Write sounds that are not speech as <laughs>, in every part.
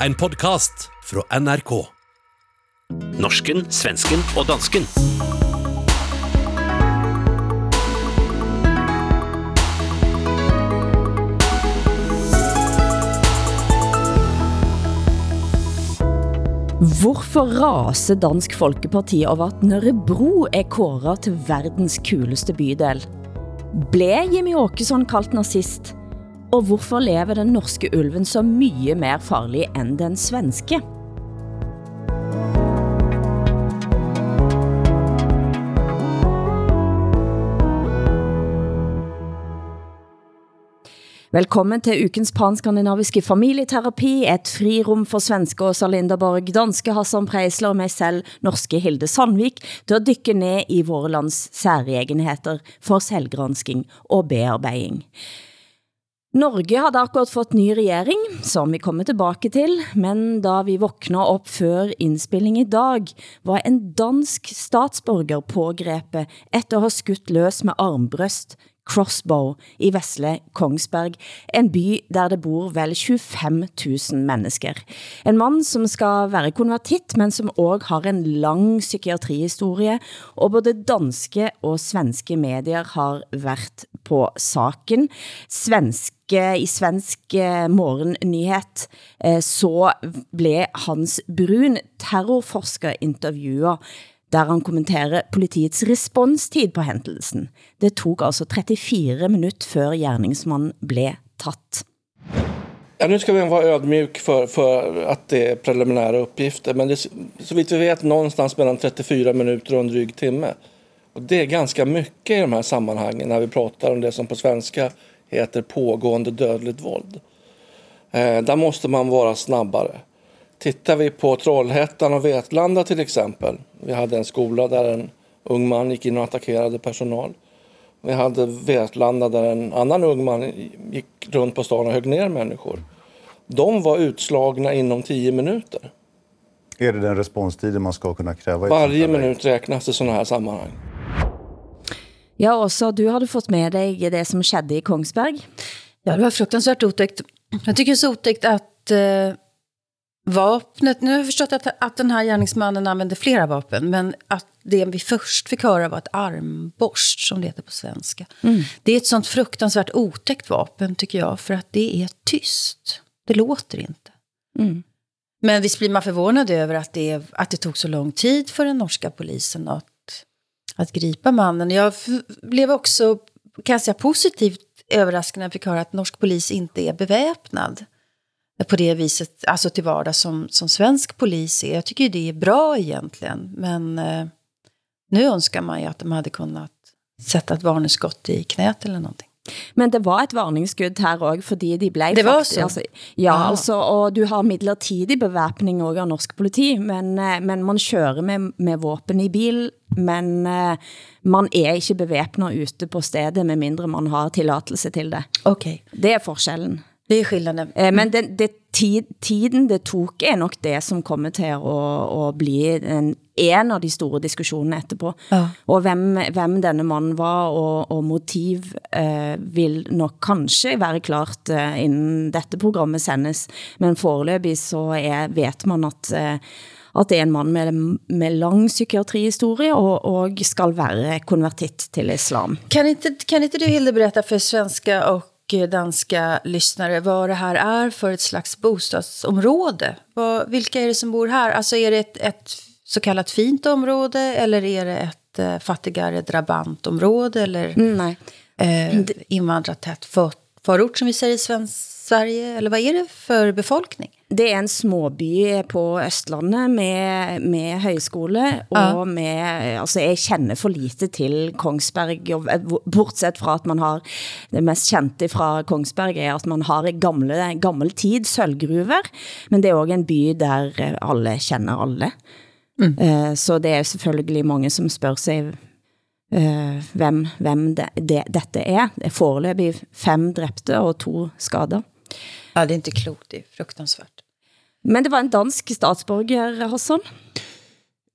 En podcast fra NRK. Norsken, svensken og dansken. Hvorfor raser Dansk Folkeparti over at Nørrebro er kåret til verdens kuleste bydel? Ble Jimmy Åkesson kaldt nazist? Og hvorfor lever den norske ulven så mye mer farlig end den svenske? Velkommen til ukens panskandinaviske familieterapi, et frirum for svenske Åsa Linderborg, danske Hassan Preisler og mig selv, norske Hilde Sandvik, til at dykke ned i vore lands særegenheter for selvgransking og bearbejding. Norge havde akkurat fått ny regering, som vi kommer tilbage til, men da vi våkner op før indspilling i dag, var en dansk statsborger pågrepet efter at ha skudt løs med armbrøst, Crossbow i Vesle Kongsberg, en by der det bor vel 25.000 mennesker. En mand som skal være konvertitt, men som også har en lang psykiatrihistorie, og både danske og svenske medier har været på saken. Svenske i svensk eh, morgennyhet, eh, så blev Hans Brun, terrorforsker, intervjuet der han kommenterer politiets responstid på händelsen. Det tog altså 34 minutter før gärningsmannen blev tatt. Ja, nu ska vi vara ödmjuk för, för att det är preliminära uppgifter. Men det, så vitt vi vet någonstans mellan 34 minuter och en dryg timme. Och det är ganska mycket i de här sammanhangen när vi pratar om det som på svenska heter pågående dödligt våld. Eh, där måste man vara snabbare. Tittar vi på Trollhättan och Vetlanda till exempel. Vi hade en skola där en ung man gick in och attackerade personal. Vi hade Vetlanda där en annan ung man gick runt på stan och högg ner människor. De var utslagna inom tio minuter. Är det den responstiden man ska kunna kräva? Varje minut räknas i sådana här sammanhang. Ja, också du hade fått med dig det som skedde i Kongsberg. Ja, det var fruktansvärt otäckt. Jag tycker det är så otäckt att eh, vapnet, nu har jag förstått att, att den här gärningsmannen använde flera vapen, men att det vi först fick höra var ett armborst, som det heter på svenska. Mm. Det är ett sånt fruktansvärt otäckt vapen, tycker jag, för att det är tyst. Det låter inte. Mm. Men visst blir man förvånad över att det, att det tog så lång tid för den norska polisen att, att gripa mannen. Jag blev också, kan jag säga, positivt överraskad när jag fick höra att norsk polis inte är beväpnad på det viset, alltså till vardag som, som svensk polis är. Jag tycker ju det är bra egentligen, men eh, nu önskar man ju att de hade kunnat sätta ett varningsskott i knät eller någonting. Men det var et varningsskud her også, fordi de blev det var faktisk... Altså, ja, ah. altså, og du har midlertidig bevæpning også av norsk politi, men, eh, men man kører med, med våpen i bil, men uh, man er ikke bevæpnet ute på stedet, med mindre man har tillatelse til det. Okay. Det er forskellen. Det är skillnaden. Eh, men det, det tid, tiden det tog är nog det som kommer till att, att bli en, en av de store diskussionerne etterpå. Ja. Og hvem, hvem denne mannen var, og, og motiv, eh, vil nok kanskje være klart eh, inden dette programmet sendes. Men foreløbig så er, vet man at, eh, at det er en man med, med lang psykiatrihistorie og, og skal være konvertitt til islam. Kan inte, kan inte du Hilde berätta för svenska och danska lyssnare vad det här är för ett slags bostadsområde. Vad, vilka är det som bor här? Alltså är det ett, ett så kallat fint område eller är det ett eh, fattigare drabantområde eller mm, nej. Eh, invandrartätt för, förort som vi säger i svensk Sverige? Eller vad är det för befolkning? Det er en småby på Østlandet med, med højskole, og ja. med, altså jeg kender for lite til Kongsberg, bortsett fra at man har, det mest kendte fra Kongsberg er at man har gamle, gammel tid sølvgruver, men det er også en by der alle kender alle. Mm. Uh, så det er selvfølgelig mange som spørger sig, uh, hvem, hvem det, det, dette er. Det er foreløbig fem dræbte og to skader. Ja, det är inte klokt, det är fruktansvärt. Men det var en dansk statsborger, Hassan?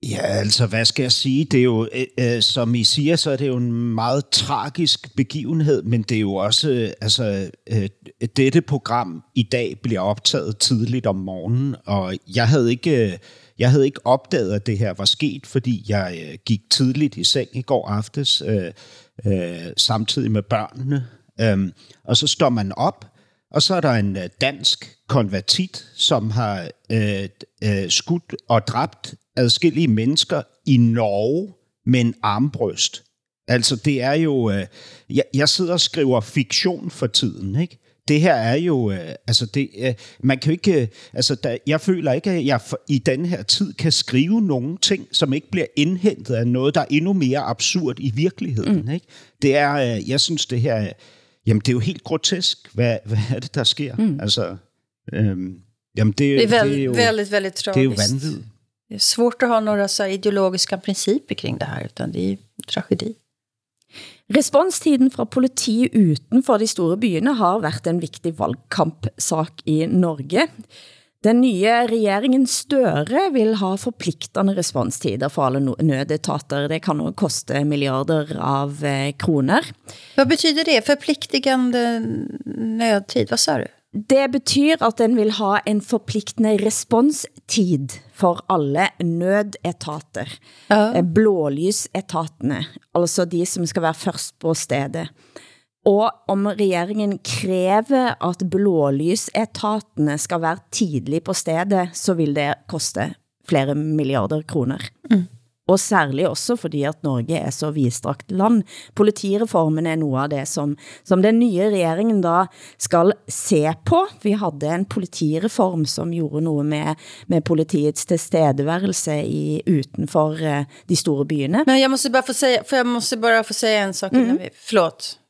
Ja, altså, hvad skal jeg sige? Det er jo, øh, øh, som I siger, så er det jo en meget tragisk begivenhed, men det er jo også, øh, altså, øh, dette program i dag bliver optaget tidligt om morgenen, og jeg havde ikke, øh, jeg havde ikke opdaget, at det her var sket, fordi jeg øh, gik tidligt i seng i går aftes, øh, øh, samtidig med børnene, øh, og så står man op, og så er der en øh, dansk konvertit, som har øh, øh, skudt og dræbt adskillige mennesker i Norge med en armbryst. Altså det er jo, øh, jeg, jeg sidder og skriver fiktion for tiden, ikke? Det her er jo, øh, altså det, øh, man kan jo ikke, øh, altså der, jeg føler ikke, at jeg for, i den her tid kan skrive nogen ting, som ikke bliver indhentet af noget, der er endnu mere absurd i virkeligheden, mm. ikke? Det er, øh, jeg synes det her, jamen det er jo helt grotesk, hvad, hvad er det, der sker? Mm. Altså, øhm, jamen det, Det är väldigt, det er jo, väldigt, väldigt tragiskt. det er jo vanvid. Det är svårt att ha några så ideologiska principer kring det här, utan det är tragedi. Responstiden fra politiet utenfor de store byene har været en vigtig valgkampsak i Norge. Den nye regeringen Støre vil ha forpligtende responstider for alle nødetater. Det kan jo koste milliarder av eh, kroner. Vad betyder det? Förpliktigande nödtid, vad sa du? Det betyder at den vil ha en forpligtende responstid for alle nødetater. Ja. Eh, Blålysetatene, altså de som skal være først på stedet. Og om regeringen kræver at blålysetatene skal være tidlig på stedet, så vil det koste flere milliarder kroner. Mm. Og særligt også fordi at Norge er så vidstrakt land. Politireformen er noget af det, som, som den nye regeringen da skal se på. Vi havde en politireform, som gjorde noget med, med politiets tilstedeværelse i, utenfor eh, de store byene. Men jag måste bara få säga, för jag måste bara få säga en sak innan vi, förlåt.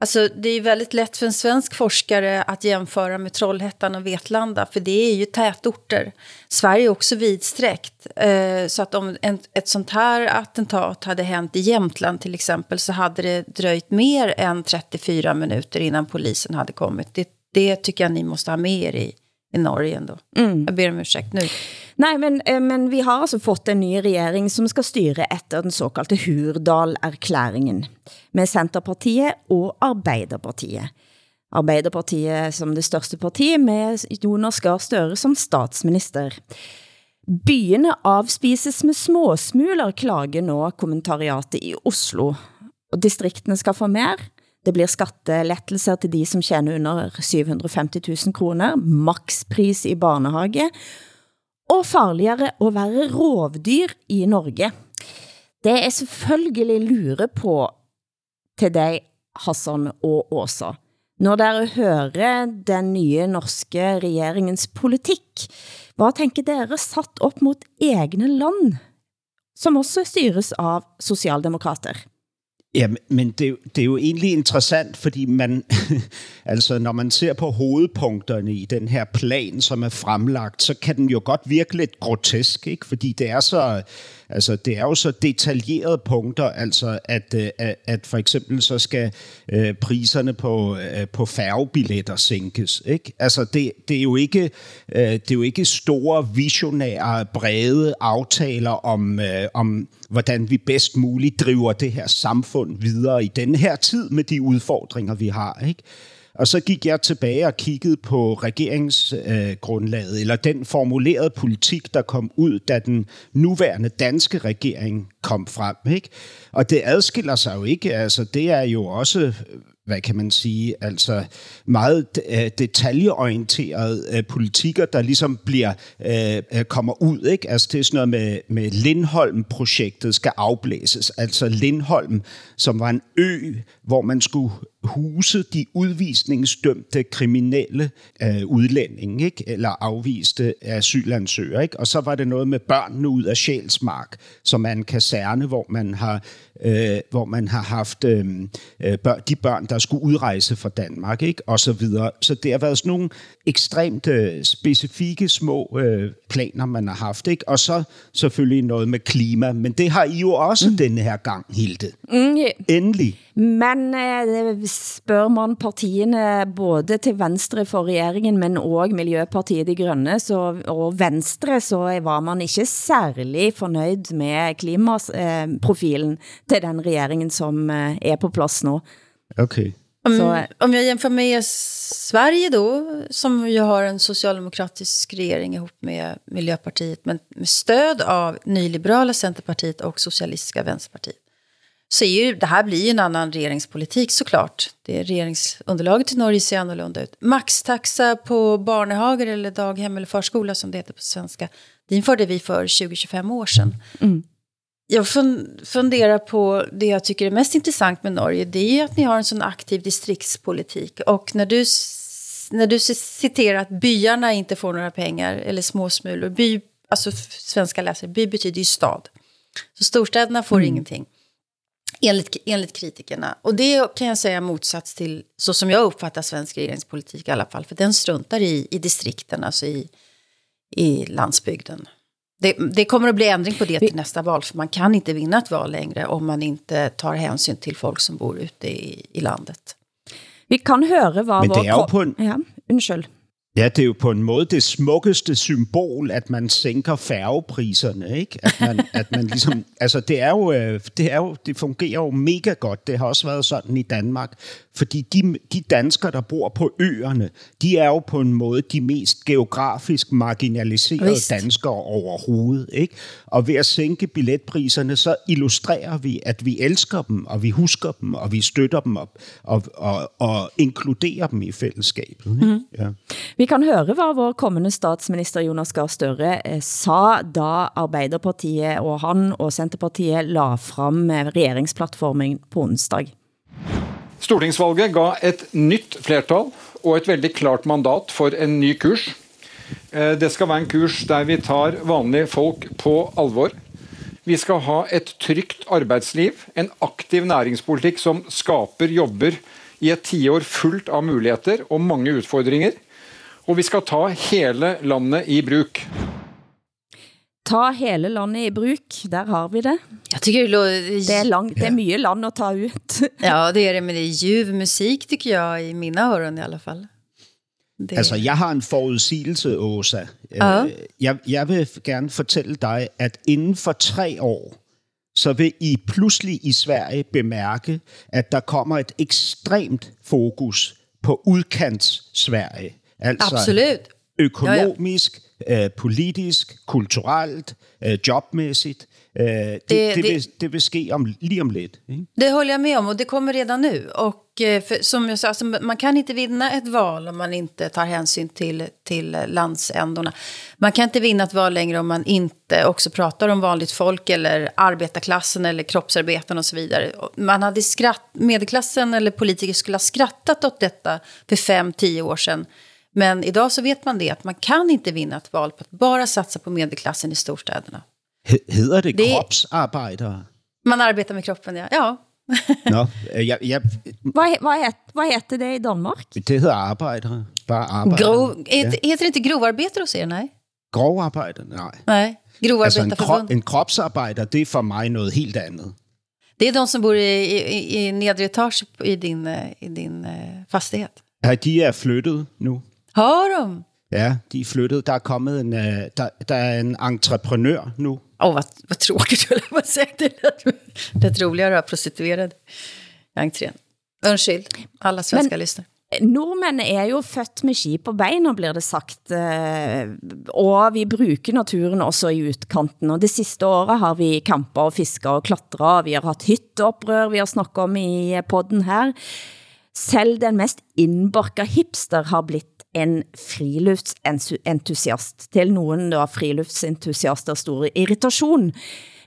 Alltså det är väldigt lätt för en svensk forskare att jämföra med Trollhättan och Vetlanda, för det är ju tätorter. Sverige är också vidsträckt, eh, så att om en, ett sånt här attentat hade hänt i Jämtland till exempel, så hade det dröjt mer än 34 minuter innan polisen hade kommit. Det, det tycker jeg, ni måste ha med er i, i Norge ändå. Jag ber om ursäkt nu. Nej, men, eh, men vi har altså fått en ny regering, som skal styre efter den såkaldte Hurdal-erklæringen med Centerpartiet og Arbeiderpartiet. Arbeiderpartiet som det største parti, med Jonas Gahr Støre som statsminister. Byene avspises med småsmuler, klager nå kommentariatet i Oslo. Og distriktene skal få mer. Det blir skattelettelser til de som tjener under 750 000 kroner, makspris i barnehage, og farligere at være rovdyr i Norge. Det er selvfølgelig lure på til dig, Hassan og Åsa. Når dere hører den nye norske regeringens politik, hvad tænker dere satt op mot egne land, som også styres av socialdemokrater? Ja, men det, det er jo egentlig interessant, fordi man, <laughs> altså når man ser på hovedpunkterne i den her plan, som er fremlagt, så kan den jo godt virke lidt grotesk, ikke? Fordi det er så, altså det er jo så detaljerede punkter, altså at, øh, at, at for eksempel så skal øh, priserne på, øh, på færgebilletter sænkes, ikke? Altså det, det er jo ikke, øh, det er jo ikke store visionære, brede aftaler om, øh, om hvordan vi bedst muligt driver det her samfund videre i den her tid med de udfordringer, vi har. Ikke? Og så gik jeg tilbage og kiggede på regeringsgrundlaget, øh, eller den formulerede politik, der kom ud, da den nuværende danske regering kom frem. Ikke? Og det adskiller sig jo ikke. Altså, det er jo også øh, hvad kan man sige, altså meget øh, detaljeorienterede politikker, der ligesom bliver øh, kommer ud, ikke? Altså det er sådan noget med, med Lindholm-projektet skal afblæses. Altså Lindholm, som var en ø, hvor man skulle huse de udvisningsdømte kriminelle øh, udlændinge, ikke? eller afviste asylansøgere. Ikke? Og så var det noget med børnene ud af Sjælsmark, som er en kaserne, hvor man har, øh, hvor man har haft øh, øh, børn, de børn, der skulle udrejse fra Danmark, ikke? og så videre. Så det har været sådan nogle ekstremt øh, specifikke små øh, planer, man har haft. Ikke? Og så selvfølgelig noget med klima, men det har I jo også mm. denne her gang, Hilde. Mm, ja. Endelig. Men eh, spørger man partierne både til venstre for regeringen, men også Miljøpartiet De Grønne, så, og Venstre, så var man ikke særlig fornøjd med klimaprofilen til den regeringen, som eh, er på plads nu. Okay. Om, Så- om jag jämför med Sverige då, som ju har en socialdemokratisk regering ihop med Miljöpartiet, men med stöd av nyliberala Centerpartiet och socialistiska Vänsterpartiet, så är ju, det här blir ju en annan regeringspolitik såklart. Det är regeringsunderlaget i Norge ser annorlunda ut. Maxtaxa på barnehager eller daghem eller förskola som det heter på svenska, det införde vi för 20-25 år sedan. Jag fun- funderar på det jag tycker är mest intressant med Norge. Det är att ni har en sån aktiv distriktspolitik. Och när du, när du citerar att byarna inte får några pengar, eller småsmulor. By, alltså svenska läsare, by betyder ju stad. Så storstäderna får ingenting. Enligt, enligt kritikerna. Och det kan jag säga motsats till, så som jag uppfattar svensk regeringspolitik i alla fall. För den struntar i, i distrikten, alltså i, i landsbygden. Det, det kommer att bli ändring på det till nästa val, för man kan inte vinna ett val längre om man inte tar hänsyn till folk som bor ute i, i landet. Vi kan høre, hvad Men det er jo på en- Ja, undskyld. Ja, det er jo på en måde det smukkeste symbol, at man sænker færgepriserne, ikke? At man, <laughs> at man ligesom, altså det er, jo, øh, det er jo, det fungerer jo mega godt. Det har også været sådan i Danmark. Fordi de, de danskere, der bor på øerne, de er jo på en måde de mest geografisk marginaliserede Vist. danskere overhovedet, ikke? Og ved at sænke billetpriserne, så illustrerer vi, at vi elsker dem, og vi husker dem, og vi støtter dem, og, og, og, og inkluderer dem i fællesskabet. Ikke? Mm. Ja. Vi kan høre, hvad vår kommende statsminister Jonas Gahr Støre eh, sa, da Arbeiderpartiet og han og Centerpartiet la frem eh, regeringsplattformen på onsdag. Stortingsvalget gav et nytt flertal og et veldig klart mandat for en ny kurs. Eh, Det skal være en kurs der vi tar vanlige folk på alvor. Vi skal ha et trygt arbeidsliv, en aktiv næringspolitikk som skaper jobber i et tiår fullt av muligheter og mange utfordringer. Og vi skal ta hele landet i bruk. Ta hele landet i bruk, der har vi det. Jag tycker det låter... Det er, lang, det er mye land at ta ut. <laughs> Ja, det är det, men det är ljuv musik tycker jeg, i mina öron i alla fall. Det... Altså, jeg har en forudsigelse, Åsa. Ja. Øh, Jeg, jeg vil gerne fortælle dig, at inden for tre år, så vil I pludselig i Sverige bemærke, at der kommer et ekstremt fokus på udkants Sverige. Altså Absolut. økonomisk, øh, politisk, kulturelt, øh, jobmæssigt. Øh, det, det, det, vil, det vil ske om, lige om lidt. Ikke? Det håller jag med om och det kommer redan nu. Och eh, för, som jag sa, alltså, man kan inte vinna ett val om man inte tar hänsyn till, till landsändorna. Man kan inte vinna ett val längre om man inte också pratar om vanligt folk eller arbetarklassen eller kroppsarbetarna och så vidare. Man hade skratt, medelklassen eller politiker skulle ha skrattat åt detta för fem, tio år sedan. Men idag så vet man det, att man kan inte vinna ett val på att bara satsa på medelklassen i storstäderna. He- Hedder det, Det- kropsarbejdere? Man arbetar med kroppen, ja. ja. <laughs> Nå, øh, jeg, jeg, Hvad, hvad, het, hvad heter det i Danmark? det hedder arbejdere. Bare arbejdere. Grov, heter, heter det inte grovarbetare hos er? Nej. Grovarbejder? Nej. Nej, Altså en, krop, en kropsarbejder, det er for mig noget helt andet. Det är de som bor i, i, i nedre etage i din, eh, i din eh, fastighet. Ja, de er flyttet nu. De? Ja, de er flyttet. Der er kommet en, øh, der, der er en entreprenør nu. Åh, vad, vad tråkigt höll jag på att säga. Det lät, roligare att ha prostituerade i entrén. Undskyld, alla svenska Men- lyssnar. Nordmænd er jo født med ski på beina, blir det sagt, eh, og vi bruger naturen også i utkanten. Og det sidste året har vi kamper og fisker og klatret, vi har haft hytteopprør, vi har snakket om i podden her. Selv den mest indbarka hipster har blitt en friluftsentusiast. Til nogen da friluftsentusiaster store irritation.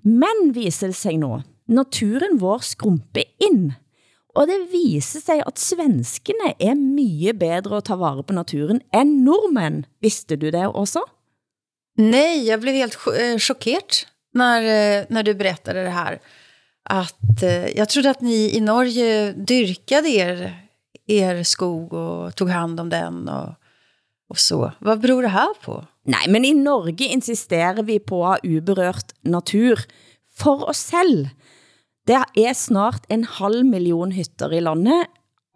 Men viser det sig nu, naturen vår skrumpe ind. Og det viser sig, at svenskene er mye bedre at ta vare på naturen end nordmænd. Vidste du det også? Nej, jag blev helt cho- eh, chockerad när, eh, när du berättade det här. Att, eh, jag trodde att ni i Norge dyrkade er, er skog och tog hand om den och, och så. Vad beror det här på? Nej, men i Norge insisterer vi på at uberørt natur for os selv. Det er snart en halv million hytter i landet.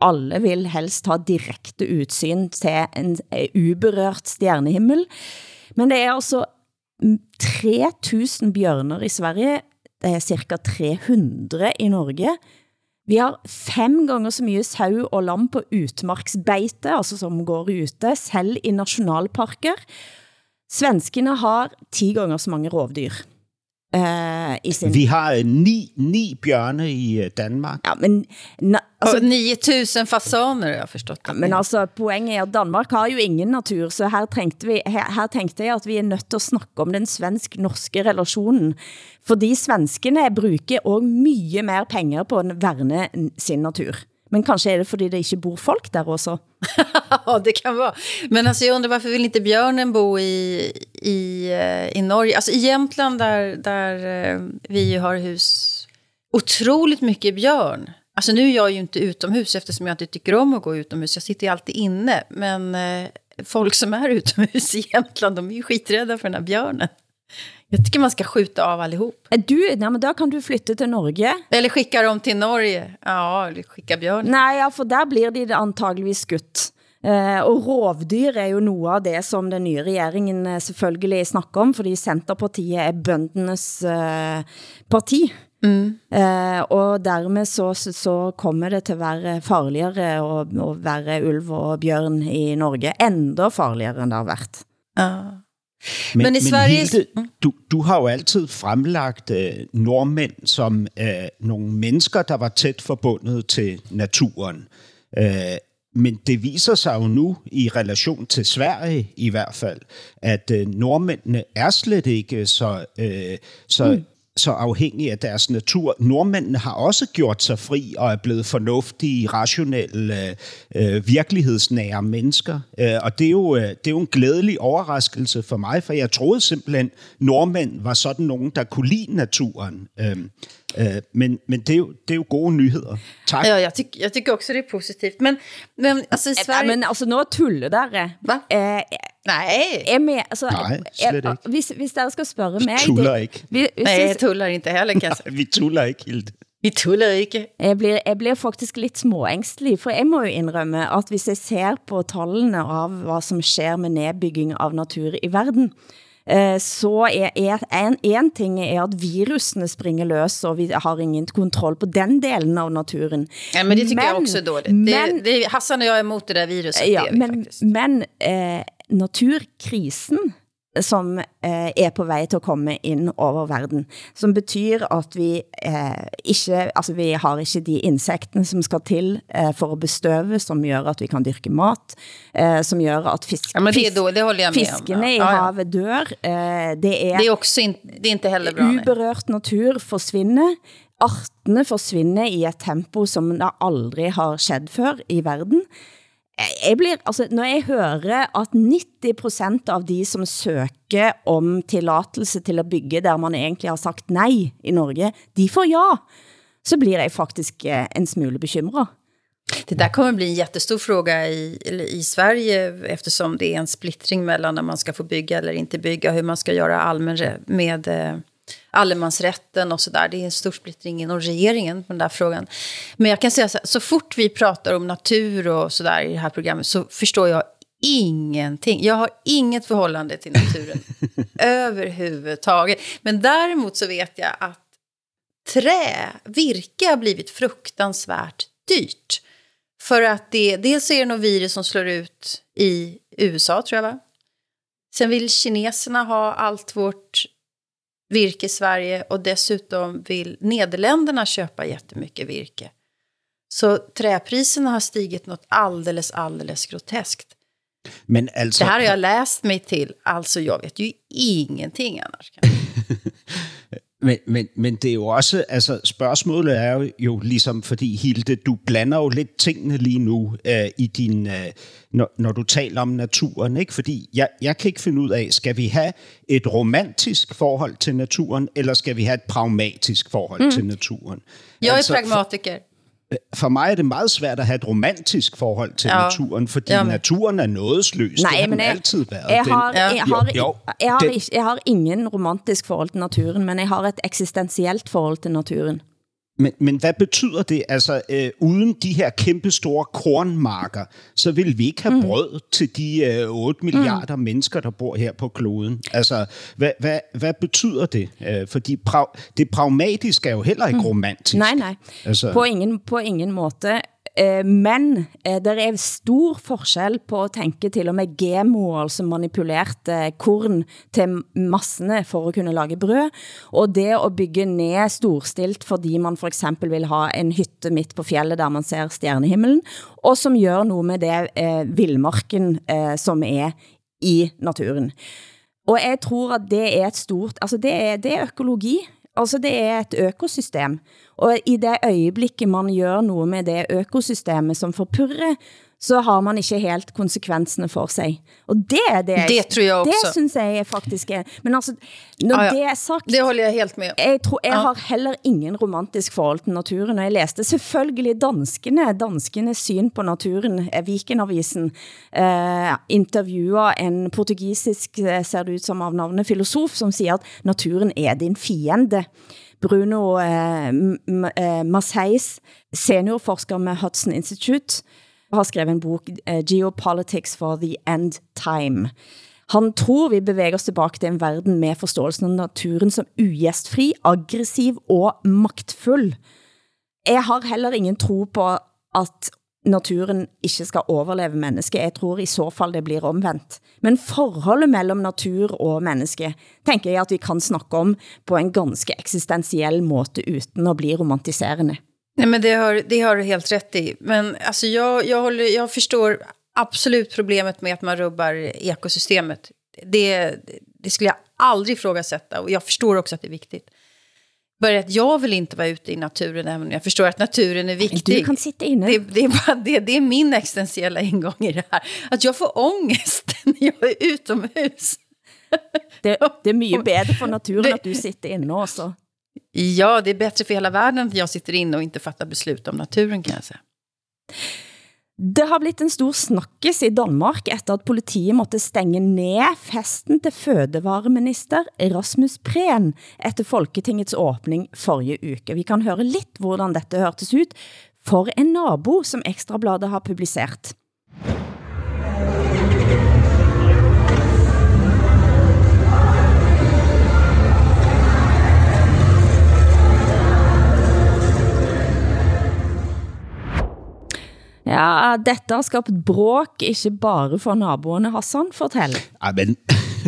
Alle vil helst ha direkte udsyn til en eh, uberørt stjernehimmel. Men det er altså 3000 bjørner i Sverige. Det er cirka 300 i Norge. Vi har fem ganger så mye sau og lam på utmarksbeite, altså som går ute, selv i nationalparker. Svenskene har ti ganger så mange rovdyr. Uh, i sin... Vi har øh, ni, ni bjørne i øh, Danmark. Ja, men... Na, altså, 9000 fasaner, jeg har forstått. Ja, men altså, poenget er, at Danmark har jo ingen natur, så her tenkte, vi, her, her tenkte jeg, at vi er nødt til at snakke om den svensk-norske relationen. Fordi svenskene bruger også mye mer penger på at værne sin natur. Men kanske är det fordi det inte bor folk där också? <laughs> ja, det kan vara. Men alltså, jag undrar varför vill inte björnen bo i, i, eh, i Norge? Alltså i Jämtland där, där eh, vi har hus, otroligt mycket björn. Alltså nu är jag ju inte utomhus eftersom jag inte tycker om att gå utomhus. Jag sitter ju alltid inne. Men eh, folk som är <laughs> utomhus i Jämtland, de är ju skiträdda för den här björnen. Jag tycker man ska skjuta av allihop. Du, nej, men då kan du flytta till Norge. Eller skicka dem till Norge. Ja, eller skicka björn. Nej, ja, för där blir de antageligvis skutt. Uh, og rovdyr er jo noe av det som den nye regeringen uh, selvfølgelig snakker om, fordi Centerpartiet er bøndenes uh, parti. Mm. Uh, og dermed så, så, kommer det til at være farligere å, å være ulv og bjørn i Norge. Enda farligere end det har været. Ja. Men, men i Sverige... Men Hilde, du, du har jo altid fremlagt øh, nordmænd som øh, nogle mennesker, der var tæt forbundet til naturen. Øh, men det viser sig jo nu, i relation til Sverige i hvert fald, at øh, nordmændene er slet ikke så, øh, så mm så afhængige af deres natur. Nordmændene har også gjort sig fri og er blevet fornuftige, rationelle, øh, virkelighedsnære mennesker. Øh, og det er, jo, øh, det er jo en glædelig overraskelse for mig, for jeg troede simpelthen, nordmænd var sådan nogen, der kunne lide naturen. Øh, Øh, men men det, er jo, det er jo gode nyheder. Tak. Ja, jeg, tyk, jeg tykker også, det er positivt. Men, men altså, i Sverige... Ja, men altså, nå tuller dere. Hva? Eh, Nej. Er med, altså, Nej, slet ikke. Hvis, hvis dere skal spørge mig... Tuller ikke. Vi, hvis Nej, jeg tuller ikke heller, kan <laughs> Nej, vi tuller ikke, Hilde. Vi tuller ikke. Jeg bliver, jeg bliver faktisk lidt småængstelig, for jeg må jo indrømme, at hvis jeg ser på tallene av hvad som sker med nedbygging av natur i verden, så er, er en, en ting er at virusene springer løs, og vi har ingen kontroll på den delen av naturen. Ja, men det tycker men, jag också är dåligt. Men, det, det, Hassan och jag är emot det där viruset. Ja, det men, men eh, naturkrisen som eh, er på vej til at komme ind over verden, som betyder at vi eh, ikke, altså vi har ikke de insektene som skal til eh, for at bestøve, som gør at vi kan dyrke mat, eh, som gør at fisk, ja, men det, er det jeg med fiskene. Ja. i havet dør. Eh, det er, det er også in, det er ikke heller bra. Uberørt natur forsvinder. Artene forsvinder i et tempo, som der aldrig har skett før i verden jeg blir, altså, når jeg hører at 90% av de som søger om tillatelse til at bygge der man egentlig har sagt nej i Norge, de får ja, så blir jeg faktisk eh, en smule bekymret. Det där kommer bli en jättestor fråga i, i Sverige eftersom det är en splittring mellan när man ska få bygga eller inte bygga, hur man ska göra allmän med eh, allemansrätten och sådär. Det är en stor splittring inom regeringen på den där frågan. Men jag kan säga så här, så fort vi pratar om natur och sådär i det här programmet så förstår jag ingenting. Jag har inget förhållande till naturen <laughs> överhuvudtaget. Men däremot så vet jag att trä, virke har blivit fruktansvärt dyrt. För att det, dels är det något virus som slår ut i USA tror jag va? Sen vill kineserna ha allt vårt virke i Sverige och dessutom vill Nederländerna köpa jättemycket virke. Så träpriserna har stigit något alldeles, alldeles groteskt. Men alltså... Det här har jag läst mig till, alltså jag vet ju ingenting annars. <laughs> Men, men, men det er jo også, altså spørgsmålet er jo, jo ligesom, fordi Hilde, du blander jo lidt tingene lige nu øh, i din, øh, når, når du taler om naturen, ikke? Fordi jeg, jeg kan ikke finde ud af, skal vi have et romantisk forhold til naturen, eller skal vi have et pragmatisk forhold mm. til naturen? Jeg er altså, pragmatiker for mig er det meget svært at have et romantisk forhold til ja. naturen, fordi ja, men... naturen er nådesløs. Nej, det har men jeg, altid været. Jeg har, den, jeg, har, jo, jo, jeg, har, jeg har ingen romantisk forhold til naturen, men jeg har et eksistentielt forhold til naturen. Men, men hvad betyder det? Altså, øh, uden de her kæmpe store kornmarker, så vil vi ikke have mm. brød til de øh, 8 milliarder mm. mennesker, der bor her på kloden. Altså, hvad, hvad, hvad betyder det? Øh, fordi pra- det pragmatiske er jo heller ikke mm. romantisk. Nej, nej. Altså, på, ingen, på ingen måde. Eh, men eh, der er stor forskel på at tænke til og med GMO, altså manipulert eh, korn til massene for at kunne lage brød, og det at bygge ned storstilt, fordi man for eksempel vil ha en hytte midt på fjellet, der man ser stjernehimmelen, og som gør noget med det eh, vildmarken, eh, som er i naturen. Og jeg tror at det er et stort, altså det er, det er økologi, altså det er et økosystem, og i det øjeblikket man gør noget med det økosystemet som forpurrer, så har man ikke helt konsekvenserne for sig. Og det er det, det tror jeg også. Det synes jeg er faktisk er. Men altså, når ah, ja. det er sagt... Det holder jeg helt med. Jeg, tror, jeg ah. har heller ingen romantisk forhold til naturen, og jeg læste selvfølgelig danskene, danskenes syn på naturen, Vikenavisen, uh, interviewer en portugisisk, eh, ser det ut som av navnet, filosof, som siger, at naturen er din fiende. Bruno eh, eh, Marseilles, seniorforsker med Hudson Institute, har skrevet en bok, eh, Geopolitics for the End Time. Han tror vi bevæger os tilbage til en verden med forståelsen af naturen som ugæstfri, aggressiv og magtfull. Jeg har heller ingen tro på, at naturen ikke skal overleve menneske. Jeg tror i så fall det blir omvendt. Men forholdet mellem natur og menneske, tænker jeg at vi kan snakke om på en ganske eksistentiell måte, uden at bli romantiserende. Nej, men det har, det har du helt rätt i. Men alltså, jag, jag, håller, jag förstår absolut problemet med att man rubbar ekosystemet. Det, det skulle jag aldrig ifrågasätta och jag förstår också att det är viktigt bara att jag vill inte vara ute i naturen, även om jag förstår att naturen är viktig. Du kan sitta inne. Det, det, är bara det, det är min existentiella ingång i det här. Att jag får ångest <laughs> när jag är utomhus. Det, det är mycket bättre för naturen det, att du sitter inne också. Ja, det är bättre för hela världen att jag sitter inne och inte fattar beslut om naturen kan jag säga. Det har blitt en stor snakkes i Danmark efter at politiet måtte stenge ned festen til fødevareminister Rasmus Prehn efter Folketingets åbning forrige uke. Vi kan høre lidt, hvordan dette hørtes ut for en nabo, som Ekstrabladet har publiceret. Ja, dette har skabt bråk, ikke bare for naboerne, Hassan. Fortæl. Ja, men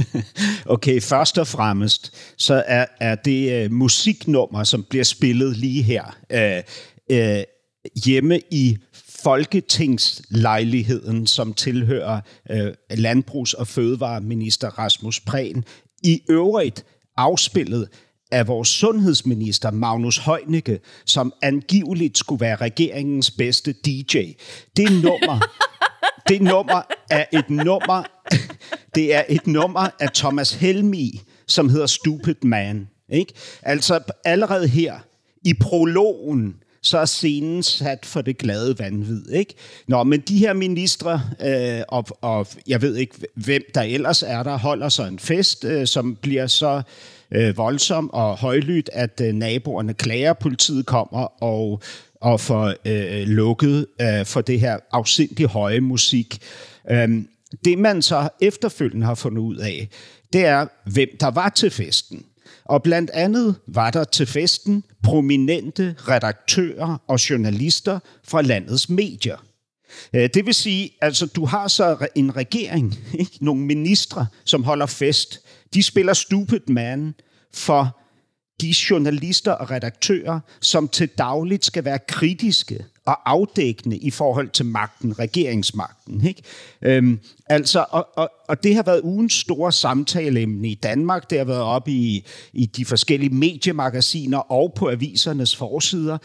<laughs> okay, først og fremmest, så er, er det uh, musiknummer, som bliver spillet lige her, uh, uh, hjemme i Folketingslejligheden, som tilhører uh, Landbrugs- og Fødevareminister Rasmus Prehn. I øvrigt afspillet af vores sundhedsminister Magnus Heunicke, som angiveligt skulle være regeringens bedste DJ. Det nummer, <laughs> det nummer er et nummer, <laughs> det er et nummer af Thomas Helmi, som hedder Stupid Man. Ikke? Altså allerede her i prologen, så er scenen sat for det glade vanvid. Ikke? Nå, men de her ministre, øh, og, og jeg ved ikke, hvem der ellers er der, holder så en fest, øh, som bliver så øh, voldsom og højlydt, at øh, naboerne klager, politiet kommer og, og får øh, lukket øh, for det her afsindig høje musik. Øh, det man så efterfølgende har fundet ud af, det er, hvem der var til festen. Og blandt andet var der til festen prominente redaktører og journalister fra landets medier. Øh, det vil sige, altså du har så en regering, ikke? nogle ministre, som holder fest. De spiller stupid man for de journalister og redaktører, som til dagligt skal være kritiske og afdækkende i forhold til magten, regeringsmagten. Ikke? Øhm, altså, og, og, og det har været ugens store samtaleemne i Danmark. Det har været op i, i de forskellige mediemagasiner og på avisernes forsider.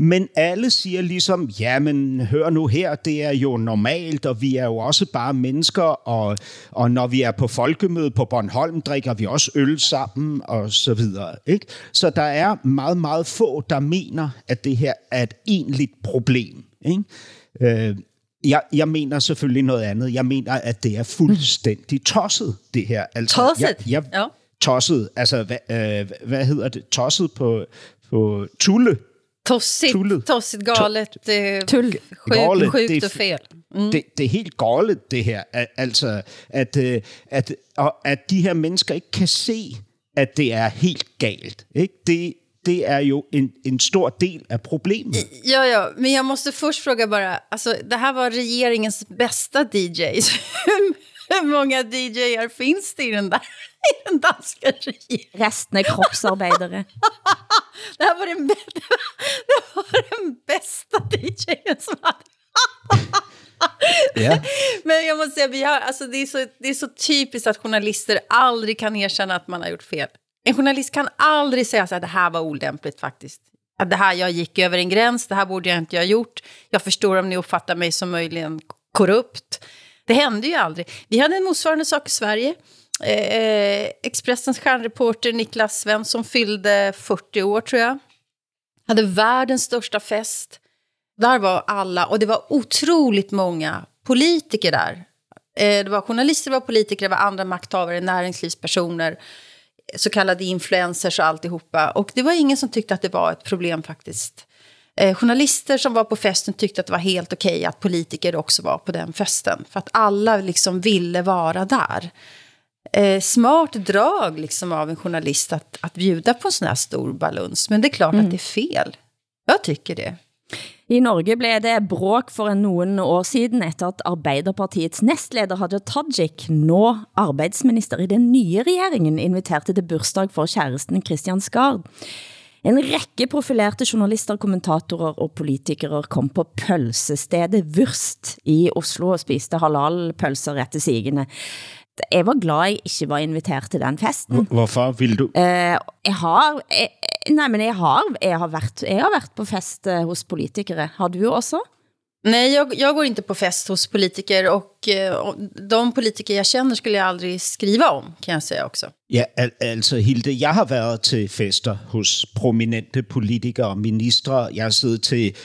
Men alle siger ligesom, jamen hør nu her, det er jo normalt, og vi er jo også bare mennesker, og, og når vi er på folkemøde på Bornholm, drikker vi også øl sammen, og så videre. Ikke? Så der er meget, meget få, der mener, at det her er et egentligt problem. Ikke? Øh, jeg, jeg mener selvfølgelig noget andet. Jeg mener, at det er fuldstændig tosset, det her. Altså, tosset? Jeg, jeg, ja. Tosset, altså hvad, øh, hvad hedder det? Tosset på, på tulle. Tossigt, tullet. tossigt galet, eh, Tull. sjukt, Galet, sjukt det er och fel. Mm. Det, det er helt galt, det her. Al- Altså, at, øh, at, og at de her mennesker ikke kan se, at det er helt galt. Ikke? Det, det er jo en, en stor del af problemet. Ja, ja, men jag måste först fråga bara, alltså det här var regeringens bästa DJs. <laughs> Hur många DJar finns det i den, där, <laughs> i den danska regeringen? Resten er kroppsarbejdere. <laughs> Det var den, det var den bästa DJen som hade... <laughs> Ja. Men jag måste säga, vi har, alltså det, är så, det är så typiskt att journalister aldrig kan erkänna att man har gjort fel. En journalist kan aldrig säga så här, det här var olämpligt faktiskt. Att det här, jag gick över en gräns, det här borde jag inte ha gjort. Jag förstår om ni uppfattar mig som möjligen korrupt. Det hände ju aldrig. Vi hade en motsvarande sak i Sverige. Eh, Expressens stjärnreporter Niklas Svensson fyllde 40 år tror jag. Hade världens största fest. Där var alla, och det var otroligt många politiker där. Eh, det var journalister, det var politiker, det var andra makthavare, näringslivspersoner, så kallade influencers och alltihopa. Och det var ingen som tyckte att det var ett problem faktiskt. Eh, journalister som var på festen tyckte att det var helt okej att politiker också var på den festen. För att alla liksom ville vara där. Eh, smart drag liksom av en journalist att, att bjuda på en sån här stor baluns. Men det är klart att det är fel. Jag tycker det. I Norge blev det bråk for en noen år siden efter at Arbeiderpartiets nestleder Hadia Tajik, nå arbeidsminister i den nye regeringen, inviterte til bursdag for kæresten Christian Skard. En række profilerte journalister, kommentatorer og politikere kom på pølsestedet Vürst i Oslo og spiste halal pølser etter sigende. Jeg var glad jeg ikke var inviteret til den festen. Hvorfor vil du? Eh, jeg har, jeg, nej, men jeg har, jeg har, været, jeg har været på fest eh, hos politikere. Har du også? Nej, jag, jag går inte på fest hos politiker och eh, och de politiker jag känner skulle jag aldrig skriva om, kan jag säga också. Ja, al- altså Hilde, jeg har været til fester hos prominente politikere og ministre. Jeg har siddet til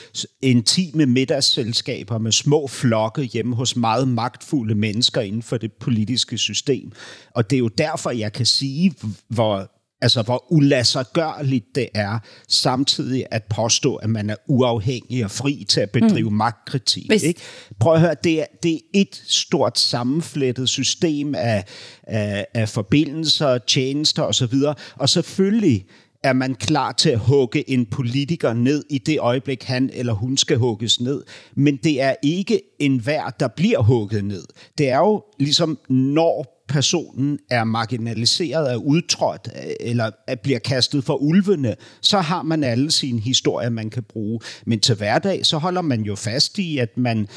intime middagsselskaber med små flokke hjemme hos meget magtfulde mennesker inden for det politiske system. Og det er jo derfor, jeg kan sige, hvor altså hvor ulassergørligt det er, samtidig at påstå, at man er uafhængig og fri til at bedrive mm. magtkritik. Hvis- Ikke? Prøv at høre, det er, det er et stort sammenflettet system af, af, af forbindelser, tjenester osv. Og selvfølgelig er man klar til at hugge en politiker ned i det øjeblik, han eller hun skal hugges ned. Men det er ikke enhver, der bliver hugget ned. Det er jo ligesom, når personen er marginaliseret, er udtrådt øh, eller bliver kastet for ulvene, så har man alle sine historier, man kan bruge. Men til hverdag, så holder man jo fast i, at man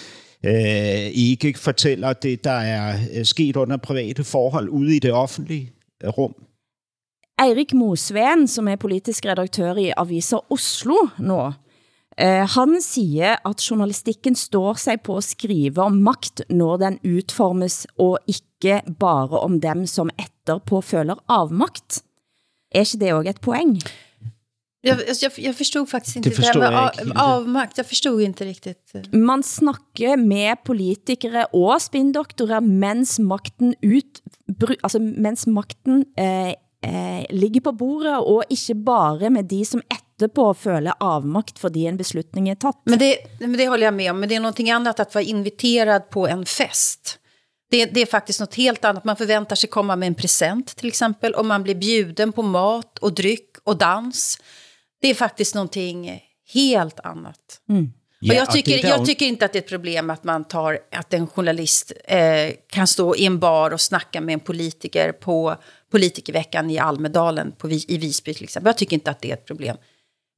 øh, ikke fortæller det, der er øh, sket under private forhold ude i det offentlige rum. Eirik Mosveen, som er politisk redaktør i Aviser Oslo nå, eh, han siger, at journalistikken står sig på at skrive om magt, når den utformes, og ikke bare om dem, som etterpå føler avmagt. Er ikke det også et poeng? Jag, jag, jag förstod faktiskt inte Det här med av, avmakt. Jag förstod inte riktigt. Man snakker med politikere og spindoktorer, mens magten, ut, altså, mens magten eh, eh, ligger på bordet, og ikke bare med de, som etterpå føler avmagt, fordi en beslutning er tatt. Men det, men det håller jag med om. Men det är någonting annat att vara inviterad på en fest. Det, det är faktiskt något helt annat. Man förväntar sig komma med en present till exempel. Och man blir bjuden på mat och dryck och dans. Det är faktiskt någonting helt annat. Mm. och Ja, jag, och tycker, det där- jag tycker inte att det är ett problem att man tar att en journalist eh, kan stå i en bar och snacka med en politiker på politikerveckan i Almedalen på, i Visby till exempel. Jag tycker inte att det är ett problem.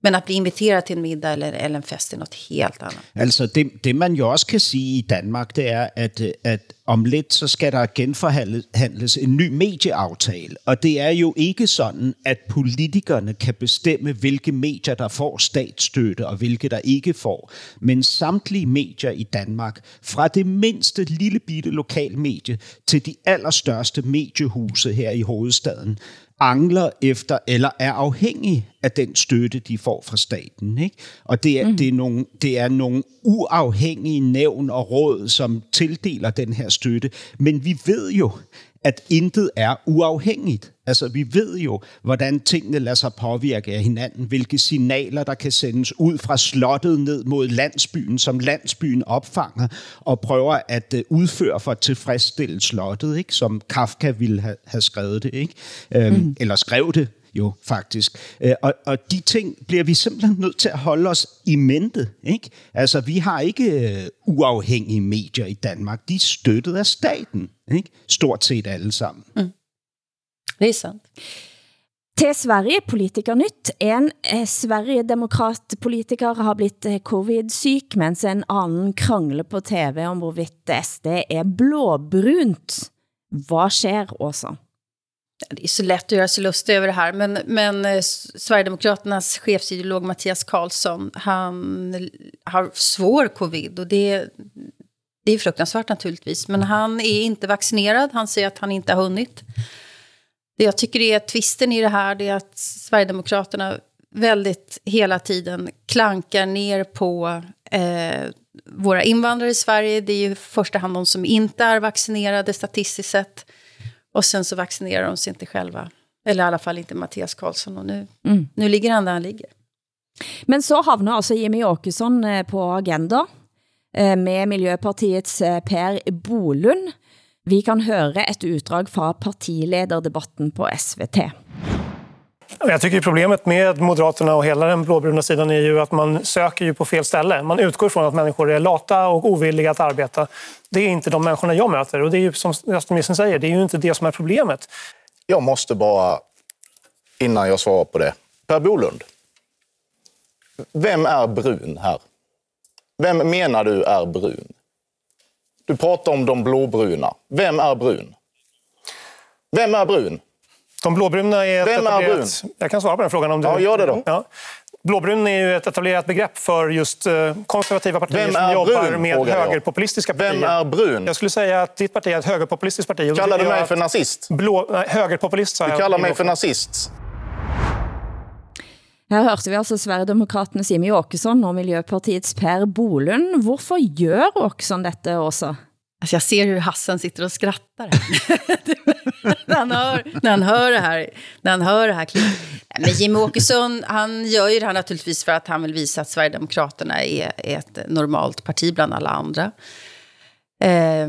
Men att bli inviterad till en middag eller, eller en fest är något helt annat. Altså det, det man jo også kan sige i Danmark, det er, at, at om lidt så skal der genforhandles en ny medieaftale. Og det er jo ikke sådan, at politikerne kan bestemme, hvilke medier der får statsstøtte og hvilke der ikke får. Men samtlige medier i Danmark, fra det mindste lille bitte lokalmedie til de allerstørste mediehuse her i hovedstaden, angler efter eller er afhængige af den støtte, de får fra staten. Ikke? Og det er, mm. det, er nogle, det er nogle uafhængige nævn og råd, som tildeler den her støtte. Men vi ved jo, at intet er uafhængigt. Altså, vi ved jo, hvordan tingene lader sig påvirke af hinanden, hvilke signaler, der kan sendes ud fra slottet ned mod landsbyen, som landsbyen opfanger og prøver at øh, udføre for at tilfredsstille slottet, ikke? som Kafka ville have, have skrevet det, ikke? Øhm, mm. eller skrev det jo faktisk. Øh, og, og de ting bliver vi simpelthen nødt til at holde os i mente. Ikke? Altså, vi har ikke øh, uafhængige medier i Danmark. De er støttet af staten. Ikke? Stort set alle sammen. Mm. Det er sandt. Til Sverige Politikernytt. En eh, Sverigedemokrat-politiker har blitt eh, covid-syk, mens en anden krangler på TV om hvorvidt SD er blåbrunt. Hvad sker, Åsa? Det är så lätt att göra sig lustig över det här, men, men eh, Sverigedemokraternas chefsideolog Mattias Karlsson, han har svår covid och det, det är fruktansvärt naturligtvis. Men han är inte vaccinerad, han säger att han inte har hunnit. Det jag tycker är twisten i det här, det är att Sverigedemokraterna väldigt hela tiden klankar ner på eh, våra invandrare i Sverige. Det är ju i första hand de som inte är vaccinerade statistiskt sett. Och sen så vaccinerar de sig inte själva. Eller i alla fall inte Mattias Karlsson. Och nu, mm. nu ligger han där han ligger. Men så havner altså Jimmy Åkesson eh, på agenda eh, med Miljöpartiets eh, Per Bolund. Vi kan høre et utdrag fra partilederdebatten på SVT. Jag tycker problemet med Moderaterna och hela den blåbruna sidan är ju att man söker ju på fel ställe. Man utgår från att människor är lata och ovilliga att arbeta. Det är inte de människorna jag möter och det är ju som statsministern säger, det är ju inte det som är problemet. Jag måste bara, innan jag svarar på det. Per Bolund, vem är brun här? Vem menar du är brun? Du pratar om de blåbruna. Vem är brun? Vem är brun? De blåbruna är... Vem är brun? Jag kan svara på den frågan om du... Ja, gör det då. Ja. Blåbrun är ju ett etablerat begrepp för just eh, konservativa partier som jobbar brun, med högerpopulistiska partier. Vem är brun? Jag skulle säga att ditt parti är ett högerpopulistiskt parti. Kallar du mig för nazist? Blå, nej, högerpopulist sa Du jag. kallar mig för nazist. Her hørte vi altså Sverigedemokraternes Jimmy Åkesson og Miljöpartiets Per Bolund. Hvorfor gør Åkesson dette også? Alltså jag ser hur Hassan sitter och skrattar. <laughs> när, han hör, när han hör det här, när han hör det här klippet. Men Jimmy Åkesson, han gör ju det här naturligtvis för att han vill visa att Sverigedemokraterna är, är ett normalt parti bland alla andra. Eh,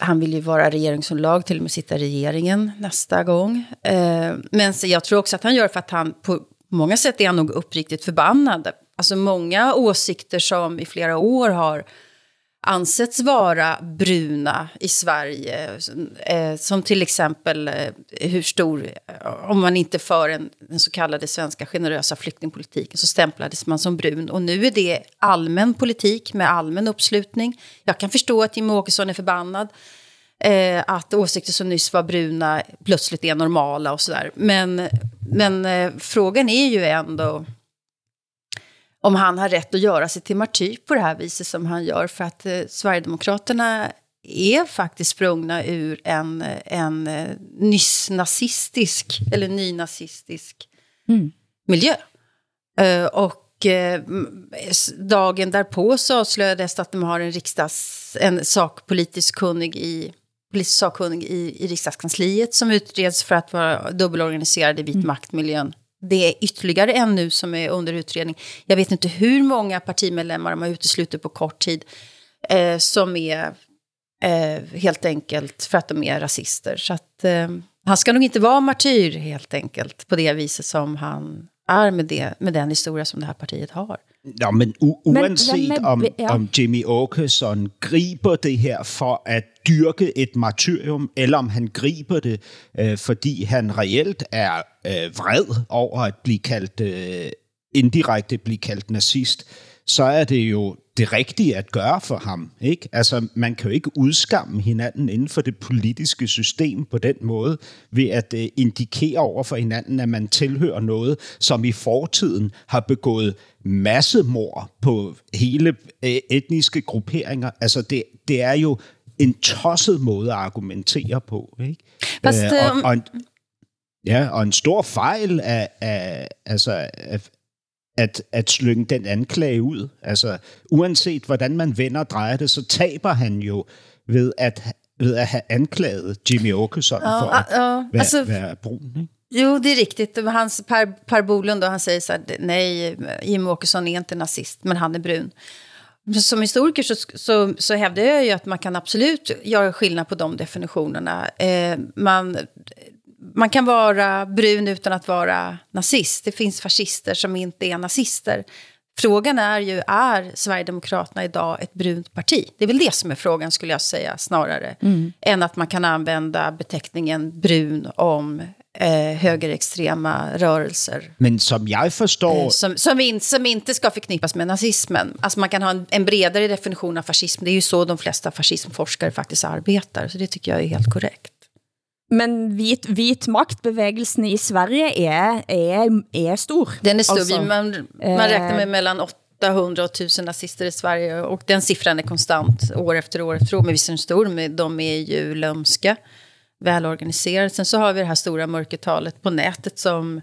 han vill ju vara regeringsunderlag, till och med sitta i regeringen nästa gång. Eh, men så jag tror också att han gör det för att han på många sätt är han nog uppriktigt förbannad. Alltså många åsikter som i flera år har ansetts vara bruna i Sverige. Som eh, till exempel eh, hur stor, eh, om man inte för en, den så kallade svenska generösa flyktingpolitiken så stämplades man som brun. Och nu är det allmän politik med allmän uppslutning. Jag kan förstå att Jimmie Åkesson är förbannad. Eh, att åsikter som nyss var bruna plötsligt är normala och sådär. Men, men eh, frågan är ju ändå om han har rätt att göra sig till martyr på det här viset som han gör. För att eh, Sverigedemokraterna är faktiskt sprungna ur en, en eh, nyss nazistisk, eller nynazistisk mm. miljö. Eh, och eh, dagen därpå så avslöjades att de har en riksdags, en sakpolitisk kunnig i politisk sakkunnig i, i riksdagskansliet som utreds för att vara dubbelorganiserad i vit mm. maktmiljön det är ytterligare en nu som är under utredning. Jag vet inte hur många partimedlemmar de har uteslutit på kort tid eh, som är eh, helt enkelt för att de är rasister. Så att, eh, han ska nog inte vara martyr helt enkelt på det viset som han är med, det, med den historia som det här partiet har. Ja, men uanset men, om, ja. om Jimmy Åkesson griber det her for at dyrke et martyrium, eller om han griber det, øh, fordi han reelt er øh, vred over at blive kaldt, øh, indirekte blive kaldt nazist, så er det jo det rigtige at gøre for ham. Ikke? Altså, man kan jo ikke udskamme hinanden inden for det politiske system på den måde, ved at uh, indikere over for hinanden, at man tilhører noget, som i fortiden har begået massemord på hele uh, etniske grupperinger. Altså, det, det er jo en tosset måde at argumentere på. Ikke? Fast, uh, og, og en, ja, og en stor fejl af, af, altså, af, at, at slynge den anklage ud. Altså, uanset hvordan man vender og drejer det, så taber han jo ved, at ved at have anklaget Jimmy Åkesson Ja, for at ja, være, altså- være brun. Ikke? Jo, det är riktigt. Hans, per, per Bolund, då, han säger så här, nej, Jim Åkesson är inte nazist, men han är brun. Som historiker så, så, så hävdar jag ju att man kan absolut göra skillnad på de definitionerna. Eh, man, man kan vara brun utan att vara nazist. Det finns fascister som inte är nazister. Frågan är ju, är Sverigedemokraterna idag ett brunt parti? Det är väl det som är frågan, skulle jag säga, snarare. Än att man kan använda beteckningen brun om eh, högerextrema rörelser. Men som jeg forstår, Eh, Som, som, in, som inte ska förknippas med nazismen. Alltså man kan ha en, en bredare definition av fascism. Det är ju så de flesta fascismforskare faktiskt arbetar. Så det tycker jag är helt korrekt. Men vit, vit maktbevægelsen i Sverige er, er, er stor. Den är stor. Altså, man, man eh, räknar med mellan 800 och 1000 nazister i Sverige. Och den siffran är konstant år efter år efter år. Men visst är den stor. Men de är ju lömska, välorganiserade. Sen så har vi det här stora mörkertalet på nätet som,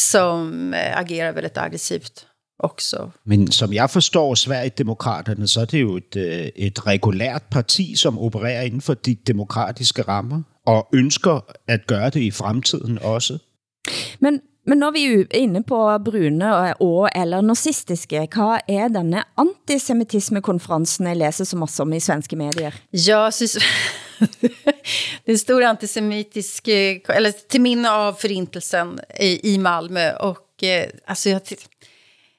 som eh, agerar väldigt aggressivt också. men som jeg forstår Sverigedemokraterne, så er det jo et, øh, et regulært parti, som opererer inden for de demokratiske rammer, og ønsker at gøre det i fremtiden også. Men, men når vi er inne på brune og, og eller nazistiske, hvad er denne antisemitismekonferensen, jeg læser så masse om i svenske medier? Ja, så, <laughs> det är en stor antisemitisk, eh, eller till minne av förintelsen i, i Malmö. Och eh, alltså jag,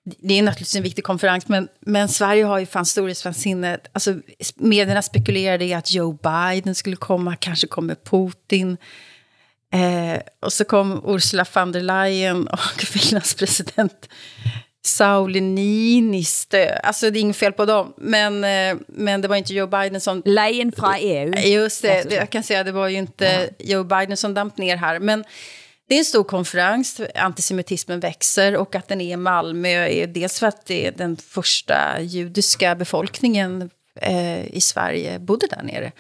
det är naturligtvis en viktig konferens, men, men Sverige har ju fan storhetsvansinne. Alltså, medierna spekulerade i att Joe Biden skulle komma, kanske kommer Putin. Eh, och så kom Ursula von der Leyen och <laughs> Finlands president Sauli Niinistö. Alltså det är inget fel på dem, men, eh, men det var inte Joe Biden som... Lejen fra EU. Just det, det, jag kan säga det var ju inte Joe Biden som damp ner här. Men det är en stor konferens, antisemitismen växer och att den är i Malmö är dels för att det är den första judiska befolkningen eh, i Sverige bodde där nere.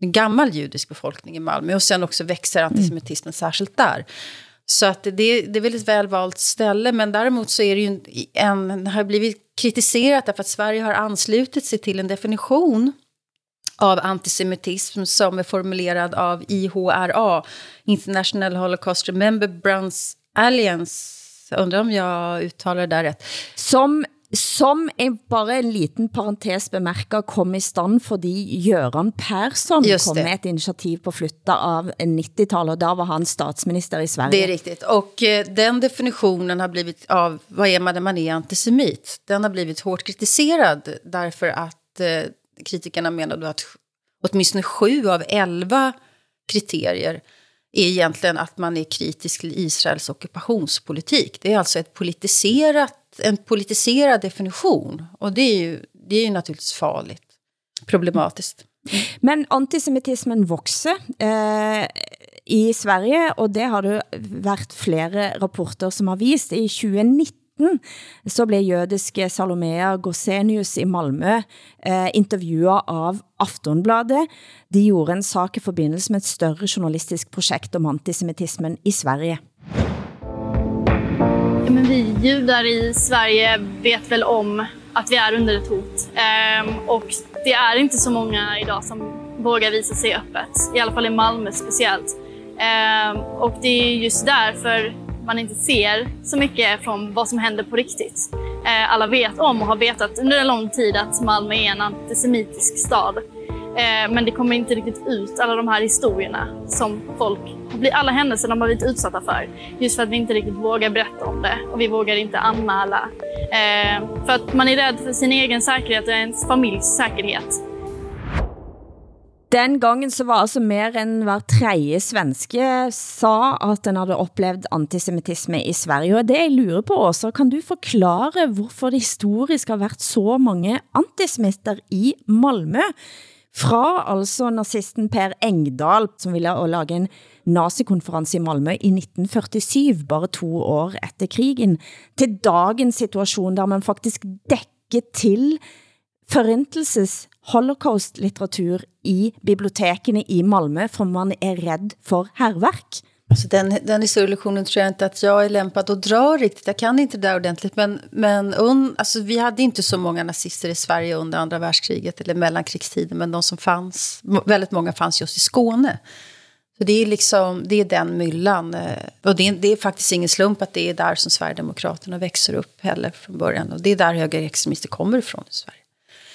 En gammal judisk befolkning i Malmö och sen också växer antisemitismen särskilt där. Så att det, det är väl ett välvalt ställe, men däremot så är det ju en, en har blivit kritiserat därför att Sverige har anslutit sig till en definition av antisemitism som är formulerad av IHRA, International Holocaust Remembrance Alliance. Undrar om jag uttalar det där rätt. Som, som en, bare en liten parentes bemærker kom i stand, fordi Jørgen Persson Just kom det. med et initiativ på flytta av 90-tallet, og der var han statsminister i Sverige. Det är riktigt. Och eh, den definitionen har blivit av vad är man när man är antisemit. Den har blivit hårt kritiserad därför att eh, kritikerna menar då att åtminstone sju av elva kriterier är egentligen att man är kritisk till Israels ockupationspolitik. Det är alltså ett politiserat, en politiserad definition. Och det är ju, det är ju naturligtvis farligt, problematiskt. Men antisemitismen vokser eh, i Sverige, og det har det været flere rapporter som har vist. I 2019 Hm. så blev jødiske Salomea Gorsenius i Malmö eh, intervjuet av Aftonbladet. De gjorde en sak i forbindelse med et større journalistisk projekt om antisemitismen i Sverige. Men vi judar i Sverige vet väl om att vi är under ett hot. Ehm, och det är inte så många idag som vågar visa sig öppet. I alla fall i Malmö speciellt. Ehm, och det är just därför man inte ser så mycket från vad som händer på riktigt. Eh, alla vet om och har vetat under en lång tid att Malmö är en antisemitisk stad. Eh, men det kommer inte riktigt ut alla de här historierna som folk, alla händelser de har blivit utsatta för. Just för att vi inte riktigt vågar berätta om det och vi vågar inte anmäla. Eh, för att man är rädd för sin egen säkerhet och ens familjs säkerhet. Den gangen så var altså mer end hver tredje svenske sa, at den havde oplevet antisemitisme i Sverige. Og det jeg lurer på også, kan du forklare, hvorfor det historisk har været så mange antisemitter i Malmö? Fra altså nazisten Per Engdahl, som ville at lage en nazikonference i Malmö i 1947, bare to år efter krigen, til dagens situation, der man faktisk dækker til forintelses holocaust-litteratur i bibliotekene i Malmö, for man er redd for härverk. Alltså den, den historielektionen tror jag inte att jag är lämpad att dra riktigt. Jag kan inte det där ordentligt. Men, men un, alltså vi hade inte så många nazister i Sverige under andra världskriget eller mellankrigstiden. Men de som fanns, väldigt många fanns just i Skåne. Så det är, liksom, det är den myllan. Eh, och det är, det är faktiskt ingen slump att det är där som Sverigedemokraterna växer upp heller från början. Och det är där högerextremister kommer ifrån i Sverige.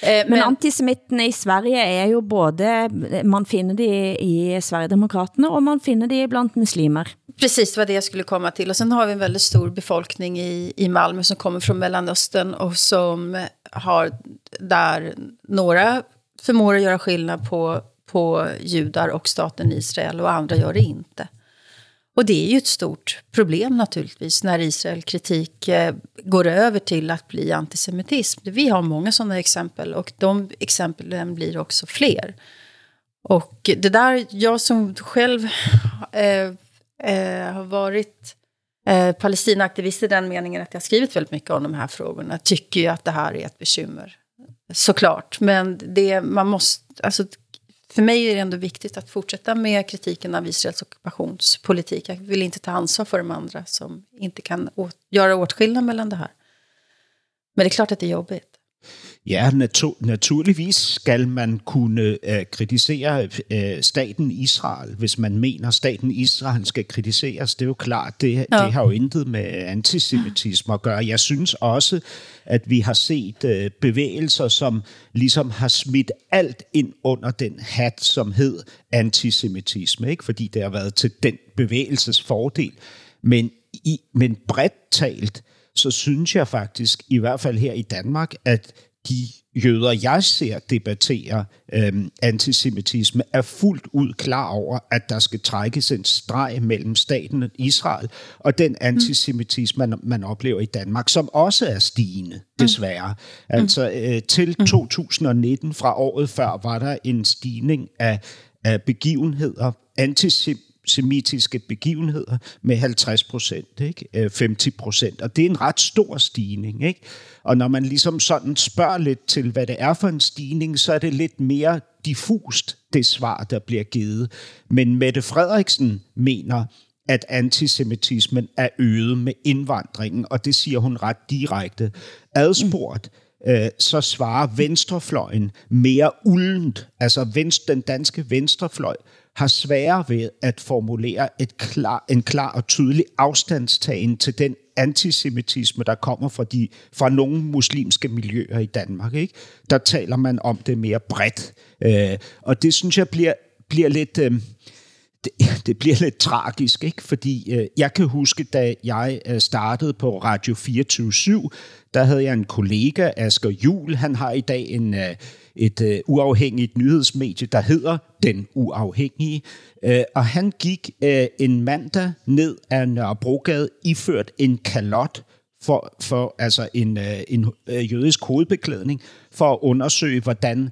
Eh, Men, antisemittene i Sverige er jo både, man finner de i Sverigedemokraterne, og man finner de blant muslimer. Precis, det var det jag skulle komma till. Och sen har vi en väldigt stor befolkning i, i Malmö som kommer från Mellanöstern och som har där några förmår att göra skillnad på, på judar och staten Israel och andra gör det inte. Och det är ju ett stort problem naturligtvis när Israel kritik eh, går över till att bli antisemitism. Vi har många sådana exempel och de exemplen blir också fler. Och det där, jag som själv eh, eh, har varit eh, Palestinaaktivist i den meningen att jag har skrivit väldigt mycket om de här frågorna, tycker ju att det här är ett bekymmer. Såklart, men det man måste, alltså, för mig är det ändå viktigt att fortsätta med kritiken av Israels ockupationspolitik. Jag vill inte ta ansvar för de andra som inte kan åt, göra åtskillnad mellan det här. Men det är klart att det är jobbigt. Ja, natu- naturligvis skal man kunne øh, kritisere øh, staten Israel, hvis man mener, at staten Israel skal kritiseres. Det er jo klart, det, ja. det har jo intet med antisemitisme at gøre. Jeg synes også, at vi har set øh, bevægelser, som ligesom har smidt alt ind under den hat, som hed antisemitisme, ikke? fordi det har været til den bevægelses fordel. Men, i, men bredt talt, så synes jeg faktisk, i hvert fald her i Danmark, at de jøder, jeg ser debattere øhm, antisemitisme, er fuldt ud klar over, at der skal trækkes en streg mellem staten og Israel og den antisemitisme, man, man oplever i Danmark, som også er stigende, desværre. Mm. Altså øh, til 2019, fra året før, var der en stigning af, af begivenheder, antisemitiske begivenheder med 50 procent, ikke? Øh, 50 procent. Og det er en ret stor stigning. Ikke? Og når man ligesom sådan spørger lidt til, hvad det er for en stigning, så er det lidt mere diffust, det svar, der bliver givet. Men Mette Frederiksen mener, at antisemitismen er øget med indvandringen, og det siger hun ret direkte. Adspurgt, øh, så svarer venstrefløjen mere uldent, altså venstre, den danske venstrefløj, har svære ved at formulere et klar, en klar og tydelig afstandstagen til den antisemitisme, der kommer fra, de, fra nogle muslimske miljøer i Danmark. Ikke? Der taler man om det mere bredt. Øh, og det synes jeg bliver, bliver lidt... Øh, det, <laughs> det bliver lidt tragisk, ikke? fordi øh, jeg kan huske, da jeg øh, startede på Radio 24 der havde jeg en kollega, Asger Jul, han har i dag en, øh, et øh, uafhængigt nyhedsmedie, der hedder Den Uafhængige, øh, og han gik øh, en mandag ned ad Nørrebrogade iført en kalot, for, for altså en, øh, en øh, jødisk hovedbeklædning, for at undersøge, hvordan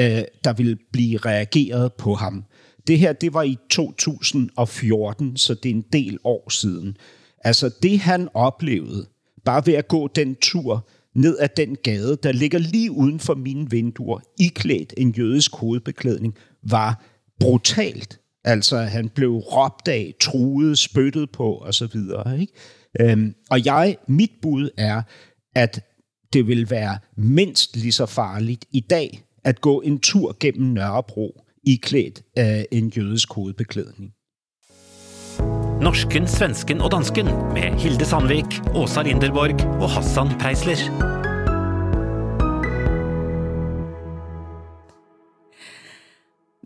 øh, der ville blive reageret på ham. Det her, det var i 2014, så det er en del år siden. Altså det, han oplevede, bare ved at gå den tur ned ad den gade, der ligger lige uden for mine vinduer, iklædt en jødisk hovedbeklædning, var brutalt. Altså, han blev råbt af, truet, spyttet på osv. Ikke? Øhm, og jeg, mit bud er, at det vil være mindst lige så farligt i dag at gå en tur gennem Nørrebro iklædt af en jødisk hovedbeklædning. Norsken, svensken og dansken med Hilde Sandvik, Åsa Linderborg og Hassan Preisler.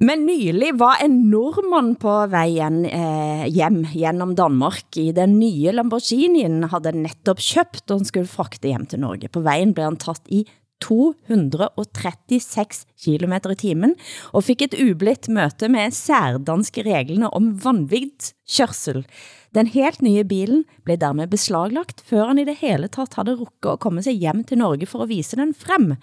Men nylig var en nordmand på vejen eh, hjem gennem Danmark i den nye Lamborghinien havde netop købt, og han skulle fragte hjem til Norge. På vejen blev han tatt i 236 km i timen og fik et ublidt møte med særdanske reglene om vanvigt kørsel. Den helt nye bilen blev dermed beslaglagt, før han i det hele taget havde rukket at komme sig hjem til Norge for at vise den frem.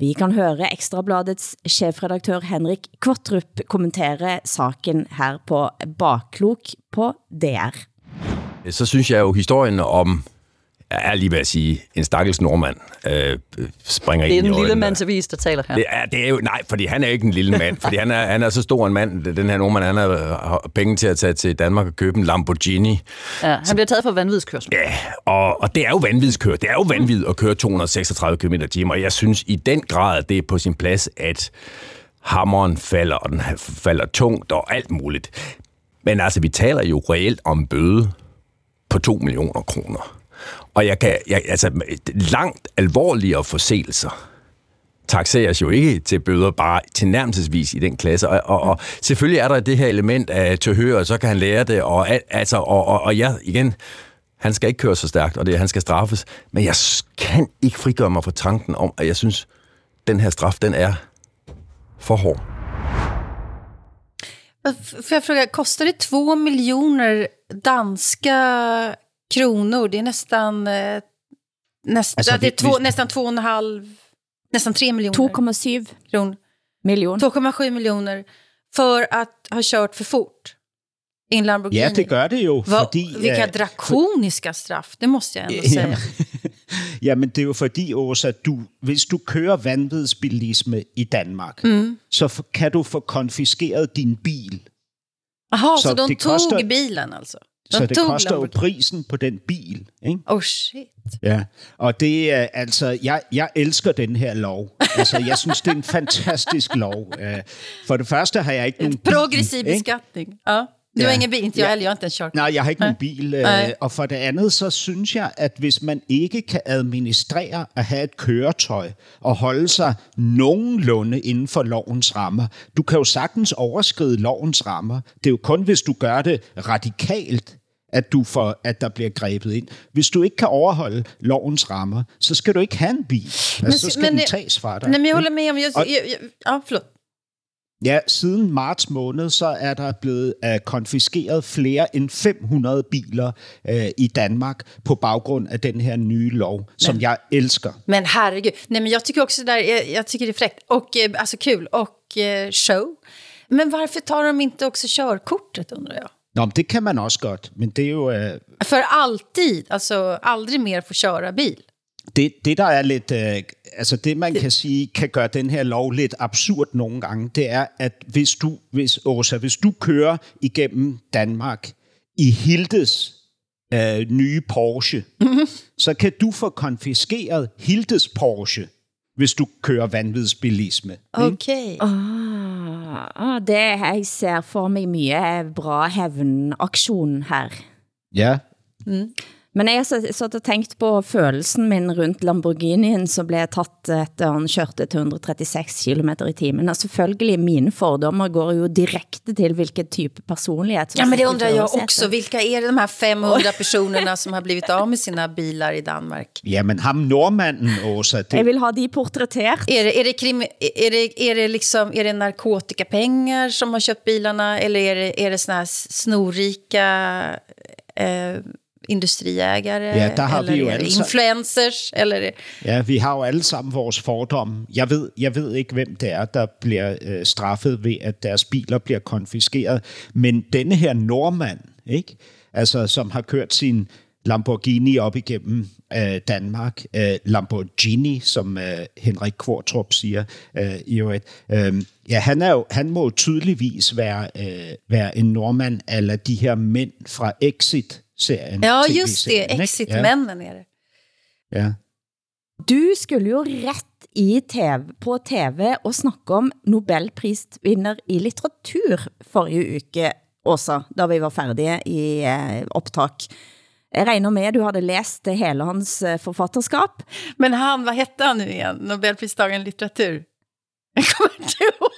Vi kan høre Ekstrabladets chefredaktør Henrik Kvartrup kommentere saken her på Bakklok på DR. så synes jeg jo, historien om jeg er lige ved at sige, en stakkels nordmand øh, springer Det er ind i den lille mandsavis, der taler her. Det er, det er jo, nej, fordi han er ikke en lille mand, fordi han er, han er så stor en mand, den her nordmand, han har, penge til at tage til Danmark og købe en Lamborghini. Ja, han bliver taget for vanvidskørsel. Ja, og, og det er jo vanvidskørt. Det er jo vanvid at køre 236 km timen, og jeg synes i den grad, det er på sin plads, at hammeren falder, og den falder tungt og alt muligt. Men altså, vi taler jo reelt om bøde på 2 millioner kroner. Og jeg kan, jeg, altså, langt alvorligere forseelser taxeres jo ikke til bøder, bare tilnærmelsesvis i den klasse. Og, og, og selvfølgelig er der det her element af tilhøre, og så kan han lære det, og, altså, og, og, og ja, igen, han skal ikke køre så stærkt, og det, han skal straffes. Men jeg kan ikke frigøre mig fra tanken om, at jeg synes, den her straf, den er for hård. Får jag fråga, kostar det två miljoner danska kronor? Det är nästan, eh, nästa, Alltså, det är två, vi- nästan två och en halv, nästan tre miljoner 2,7 kronor. million. 2,7 miljoner för att ha kört för fort i en Lamborghini. Ja, det gør det jo, Vad- fordi... vilka øh, drakoniska straff, det måste jag ändå säga. <laughs> Jamen, jamen, det er jo fordi, Åsa, du, hvis du kører vanvidsbilisme i Danmark, Mm. så kan du få konfiskeret din bil. Jaha, så, Så de tog koster- bilen alltså? Så det koster jo Lamborghini. prisen på den bil. Ikke? Oh shit. Ja, og det er altså, jeg, jeg elsker den her lov. Altså, jeg synes, det er en fantastisk lov. Øh, For det første har jeg ikke nogen Progressiv ikke? beskattning. Ja. Du Ja. har ingen bil, inte jag Ja. heller, jag har inte en körkort. Nej, jeg har ikke nogen bil. Øh, og for det andet, så synes jeg, at hvis man ikke kan administrere at have et køretøj og holde sig nogenlunde inden for lovens rammer, du kan jo sagtens overskride lovens rammer. Det er jo kun, hvis du gør det radikalt, at, du får, at der bliver grebet ind. Hvis du ikke kan overholde lovens rammer, så skal du ikke have en bil. Altså, så skal den det- tages fra dig. Men ikke? håller med om... Og- jag, jag, ja, förlåt. Ja, siden marts måned, så er der blevet uh, konfiskeret flere end 500 biler uh, i Danmark på baggrund af den her nye lov, som Men- jeg elsker. Men herregud. Nej, men jag tycker också det där, jag, jag tycker det är fräckt. Och eh, alltså kul. Och eh, show. Men varför tar de inte också körkortet undrar jag? Nå, men det kan man også godt, men det er jo... Uh, För alltid, alltså aldrig mer få köra bil. Det, det, der er lidt... Uh, altså det, man kan sige, kan gøre den her lov lidt absurd nogle gange, det er, at hvis du, hvis, Åsa, hvis du kører igennem Danmark i Hildes uh, nye Porsche, så kan du få konfiskeret Hildes Porsche, hvis du kører vanvidsbilisme. ikke? Okej. Ah, ah, det jeg ser for mig mye bra hævnaksjon her. Ja, Men jeg så- satt og tænkt på følelsen min rundt Lamborghinien, som blev tatt etter han kørte til 136 km i timen. Og selvfølgelig, mine fordommer går jo direkte til hvilken type personlighed. som Ja, men det førersetet. också. Vilka är det de här 500 personerna som har blivit av med sina bilar i Danmark? ja men ham nordmanden, Åsa, det, Jeg vil ha de portrættert. Är det, är, det krim, är, det, är det liksom, är det narkotikapengar som har köpt bilarna eller är det, är det såna här snorrika eh, industriägare? Ja, der har eller vi jo alle influencers? Eller Ja, vi har jo alle sammen vores fordomme. Jeg ved, jeg ved ikke, hvem det er, der bliver øh, straffet ved, at deres biler bliver konfiskeret. Men denne her nordmand, ikke? Altså, som har kørt sin Lamborghini op igennem øh, Danmark. Øh, Lamborghini, som øh, Henrik Kvartrup siger øh, i øvrigt. Øh, ja, han, er jo, han må tydeligvis være, øh, være en nordmand, eller de her mænd fra Exit-serien. ja, just det. ikke? Exit-männen är det. Ja. ja. Du skulle jo ret i TV, på TV og snakke om Nobelprisvinner i litteratur forrige uke, Åsa, da vi var færdige i eh, opptak. Jeg regner med, du hadde læst hele hans eh, forfatterskap. Men han, vad hette han nu igen? Nobelpristagaren i litteratur? <laughs> Jag kommer inte ihåg.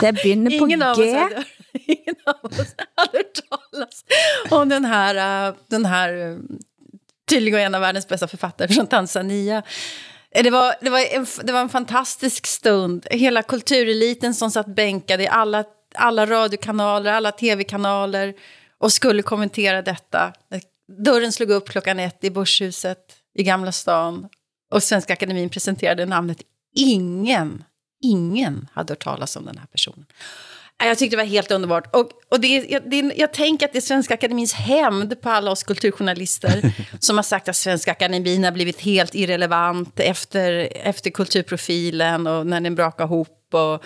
Det begynder på Ingen av, G ingen av oss hade hört talas om den här, eh, den här eh, tydligen en av världens bästa författare från Tanzania. Eh, det var, det, var en, det var en fantastisk stund. Hela kultureliten som satt bänkade i alla, alla radiokanaler, alla tv-kanaler och skulle kommentera detta. Dörren slog upp klockan ett i Börshuset i Gamla stan och Svenska Akademin presenterade namnet. Ingen, ingen hade hört talas om den här personen. Ja, Jag tyckte det var helt underbart. Och, och det, jag, det, jag tänker att det är Svenska Akademins hämnd på alla oss kulturjournalister <laughs> som har sagt att Svenska Akademin har blivit helt irrelevant efter, efter kulturprofilen och när den brakar ihop. Och,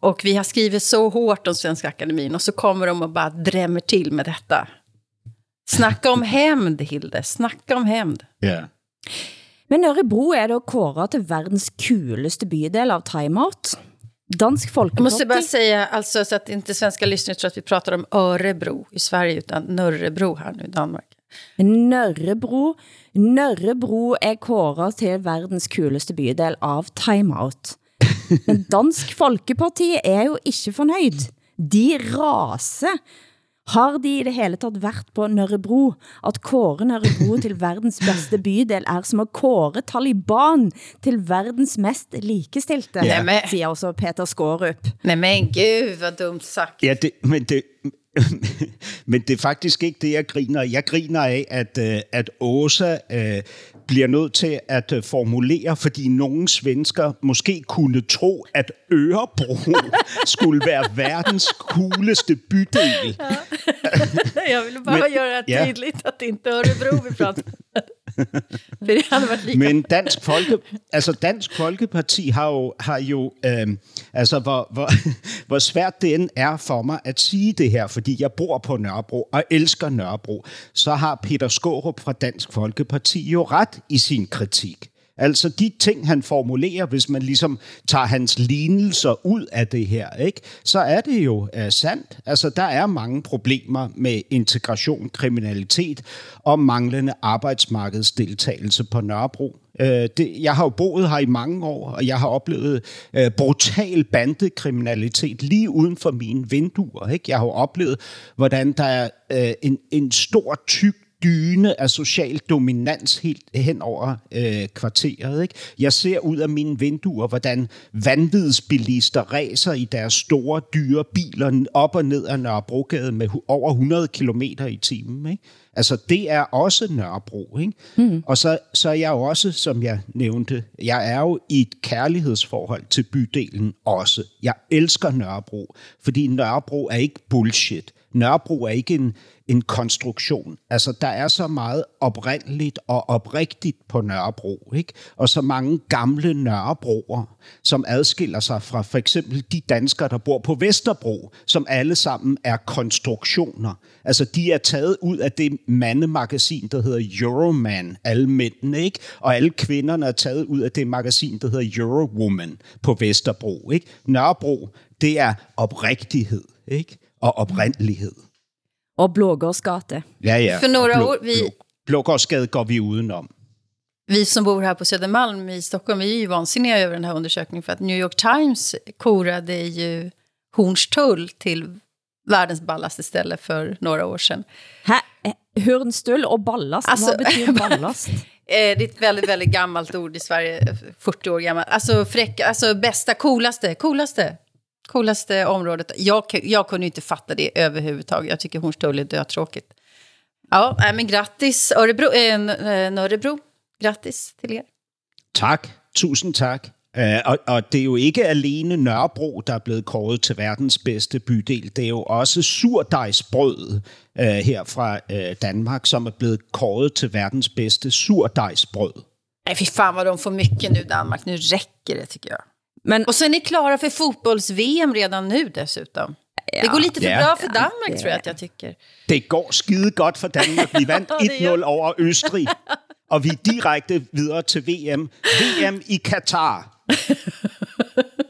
och vi har skrivit så hårt om Svenska Akademin och så kommer de och bara drämmer till med detta. Snacka om hämnd, Hilde. Snacka om hämnd. Ja. Men Ørebro er da kåret til verdens kuleste bydel av Time Out. Dansk Jag Folkeparti... måste bara säga, alltså, så att inte svenska lyssnare tror att vi pratar om Örebro i Sverige, utan Nörrebro här nu i Danmark. Nørrebro. Nørrebro er kåret til verdens kuleste bydel av Time Out. Men <laughs> Dansk Folkeparti er jo ikke fornøyd. De raser. Har de i det hele taget været på Nørrebro? At kåre Nørrebro <laughs> til verdens bedste bydel er som at kåre Taliban til verdens mest likestilte, Ja. Nämen. siger også Peter Skårup. Nej men gud, vad dumt sagt. Ja, det, men, det, <laughs> men det er faktisk ikke det, jeg griner. Jeg griner af, at, øh, at Åsa bliver nødt til at øh, formulere, fordi nogle svensker måske kunne tro, at Ørebro <laughs> skulle være verdens cooleste bydel. Jag <laughs> ville bara Men- göra ja. tydligt att det inte är Örebro vi pratar <laughs> det har det været lige. Men Dansk, Folke, altså Dansk Folkeparti har jo, har jo øh, altså hvor, hvor, <laughs> hvor svært det end er for mig at sige det her, fordi jeg bor på Nørrebro og elsker Nørrebro, så har Peter Skårup fra Dansk Folkeparti jo ret i sin kritik. Altså de ting, han formulerer, hvis man ligesom tager hans lignelser ud af det her, ikke, så er det jo uh, sandt. Altså der er mange problemer med integration, kriminalitet og manglende arbejdsmarkedsdeltagelse på Nørrebro. Uh, det, jeg har jo boet her i mange år, og jeg har oplevet øh, brutal bandekriminalitet lige uden for mine vinduer. Ikke? Jeg har jo oplevet, hvordan der er øh, en, en stor, tyk dyne af social dominans helt hen over øh, kvarteret. Ikke? Jeg ser ud af mine vinduer, hvordan vanvidsbilister racer i deres store, dyre biler op og ned ad Nørrebrogade med over 100 km i timen. Ikke? Altså, det er også Nørrebro. Ikke? Mm. Og så, så er jeg jo også, som jeg nævnte, jeg er jo i et kærlighedsforhold til bydelen også. Jeg elsker Nørrebro, fordi Nørrebro er ikke bullshit. Nørrebro er ikke en, en konstruktion. Altså, der er så meget oprindeligt og oprigtigt på Nørrebro, ikke? Og så mange gamle Nørrebroer, som adskiller sig fra for eksempel de danskere, der bor på Vesterbro, som alle sammen er konstruktioner. Altså, de er taget ud af det mandemagasin, der hedder Euroman, alle mændene, ikke? Og alle kvinderne er taget ud af det magasin, der hedder Eurowoman på Vesterbro, ikke? Nørrebro, det er oprigtighed, ikke? Og oprindelighed. Og Blågårdsgate. Ja, ja. För några Blå- år, vi, Blå- Blågårdsgade går vi udenom. vi som bor här på Södermalm i Stockholm, vi är ju vansinniga över den här undersökningen. För att New York Times korade ju Hornstull till världens ballaste ställe för några år sedan. Hæ? Hurnstull og ballast? Altså- Hvad betyder ballast? <laughs> Eh, det är ett väldigt, väldigt gammalt ord i Sverige, 40 år gammalt. Alltså fräck, alltså bästa, coolaste, coolaste, coolaste området. Jag, jag kunde inte fatta det överhuvudtaget. Jag tycker Hornstull är dötråkigt. Ja, nej, men grattis Örebro, eh, N- eh. Grattis till er. Tak, tusind tak. Uh, og, og det er jo ikke alene Nørrebro, der er blevet kåret til verdens bedste bydel. Det er jo også surdejsbrød uh, her fra uh, Danmark, som er blevet kåret til verdens bedste surdejsbrød. Nej, fy fan vad de får mycket nu Danmark. Nu räcker det tycker jag. Men, Och så är ni klara för fotbolls-VM redan nu dessutom. det går lite för Ja. bra för Danmark tror jag att jag tycker. Det går skide godt for Danmark. Vi vandt <laughs> Ja, det gør 1-0 over Østrig, og vi er direkte videre til VM. VM i Katar. <laughs>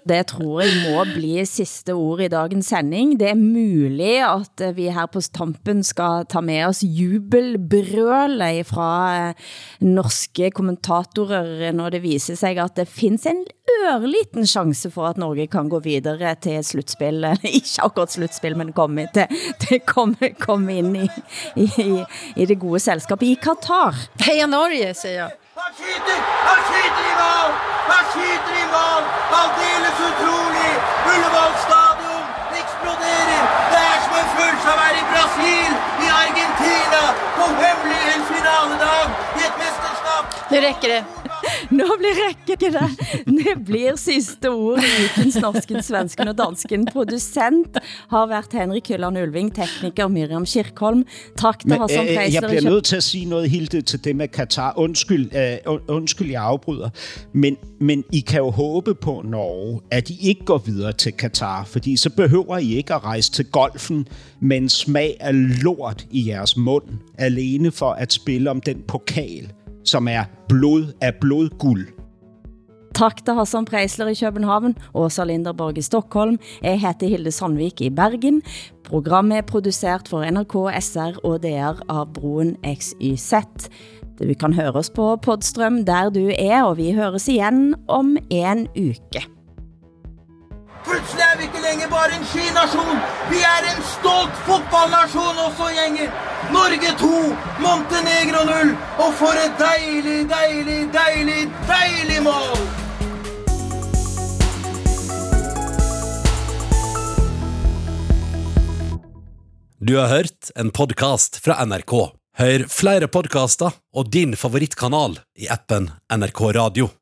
Det tror jeg må bli sidste ord i dagens sending. Det er muligt, at eh, vi her på Stampen skal ta med os jubelbrølet fra eh, norske kommentatorer, når det viser sig, at det findes en ørliten chance for, at Norge kan gå videre til slutspil. <laughs> Ikke akkurat slutspil, men komme, til, til komme, komme ind i, i, i, i det gode selskab i Katar. Heja Norge, säger jag. Han skyter! Han skyter i mål! Han skyter i mål! Aldeles utrolig! Ullevål stadion eksploderer! Det er som en følelse av å være i Brasil, i Argentina, på hemmelig en finaledag i et mesterskap! Nu räcker det. Nå blir række det. Det blir sidste ord i ukens norsken, svensken og dansken. Producent har været Henrik Hylland Ulving, tekniker Miriam Kirkholm. Tak til Hassan øh, jeg Preisler. bliver nødt til at sige noget, Hilde, til det med Katar. Undskyld, øh, und- undskyld, jeg afbryder. Men, men I kan jo håbe på, Norge, at I ikke går videre til Katar, fordi så behøver I ikke at rejse til golfen med en smag af lort i jeres mund, alene for at spille om den pokal, som er blod af blodguld. Tak til Hassan Preisler i København, Åsa Linderborg i Stockholm. Jeg heter Hilde Sandvik i Bergen. Programmet er produceret for NRK, SR og DR av Broen XYZ. Du kan høre os på Podstrøm der du er, og vi høres igen om en uke. Plutselig er vi ikke lenger bare en skinasjon. Vi er en stolt fotballnasjon også, gjenger. Norge 2, Montenegro 0. Og for et deilig, deilig, deilig, deilig mål! Du har hørt en podcast fra NRK. Hør flere podcaster og din favorittkanal i appen NRK Radio.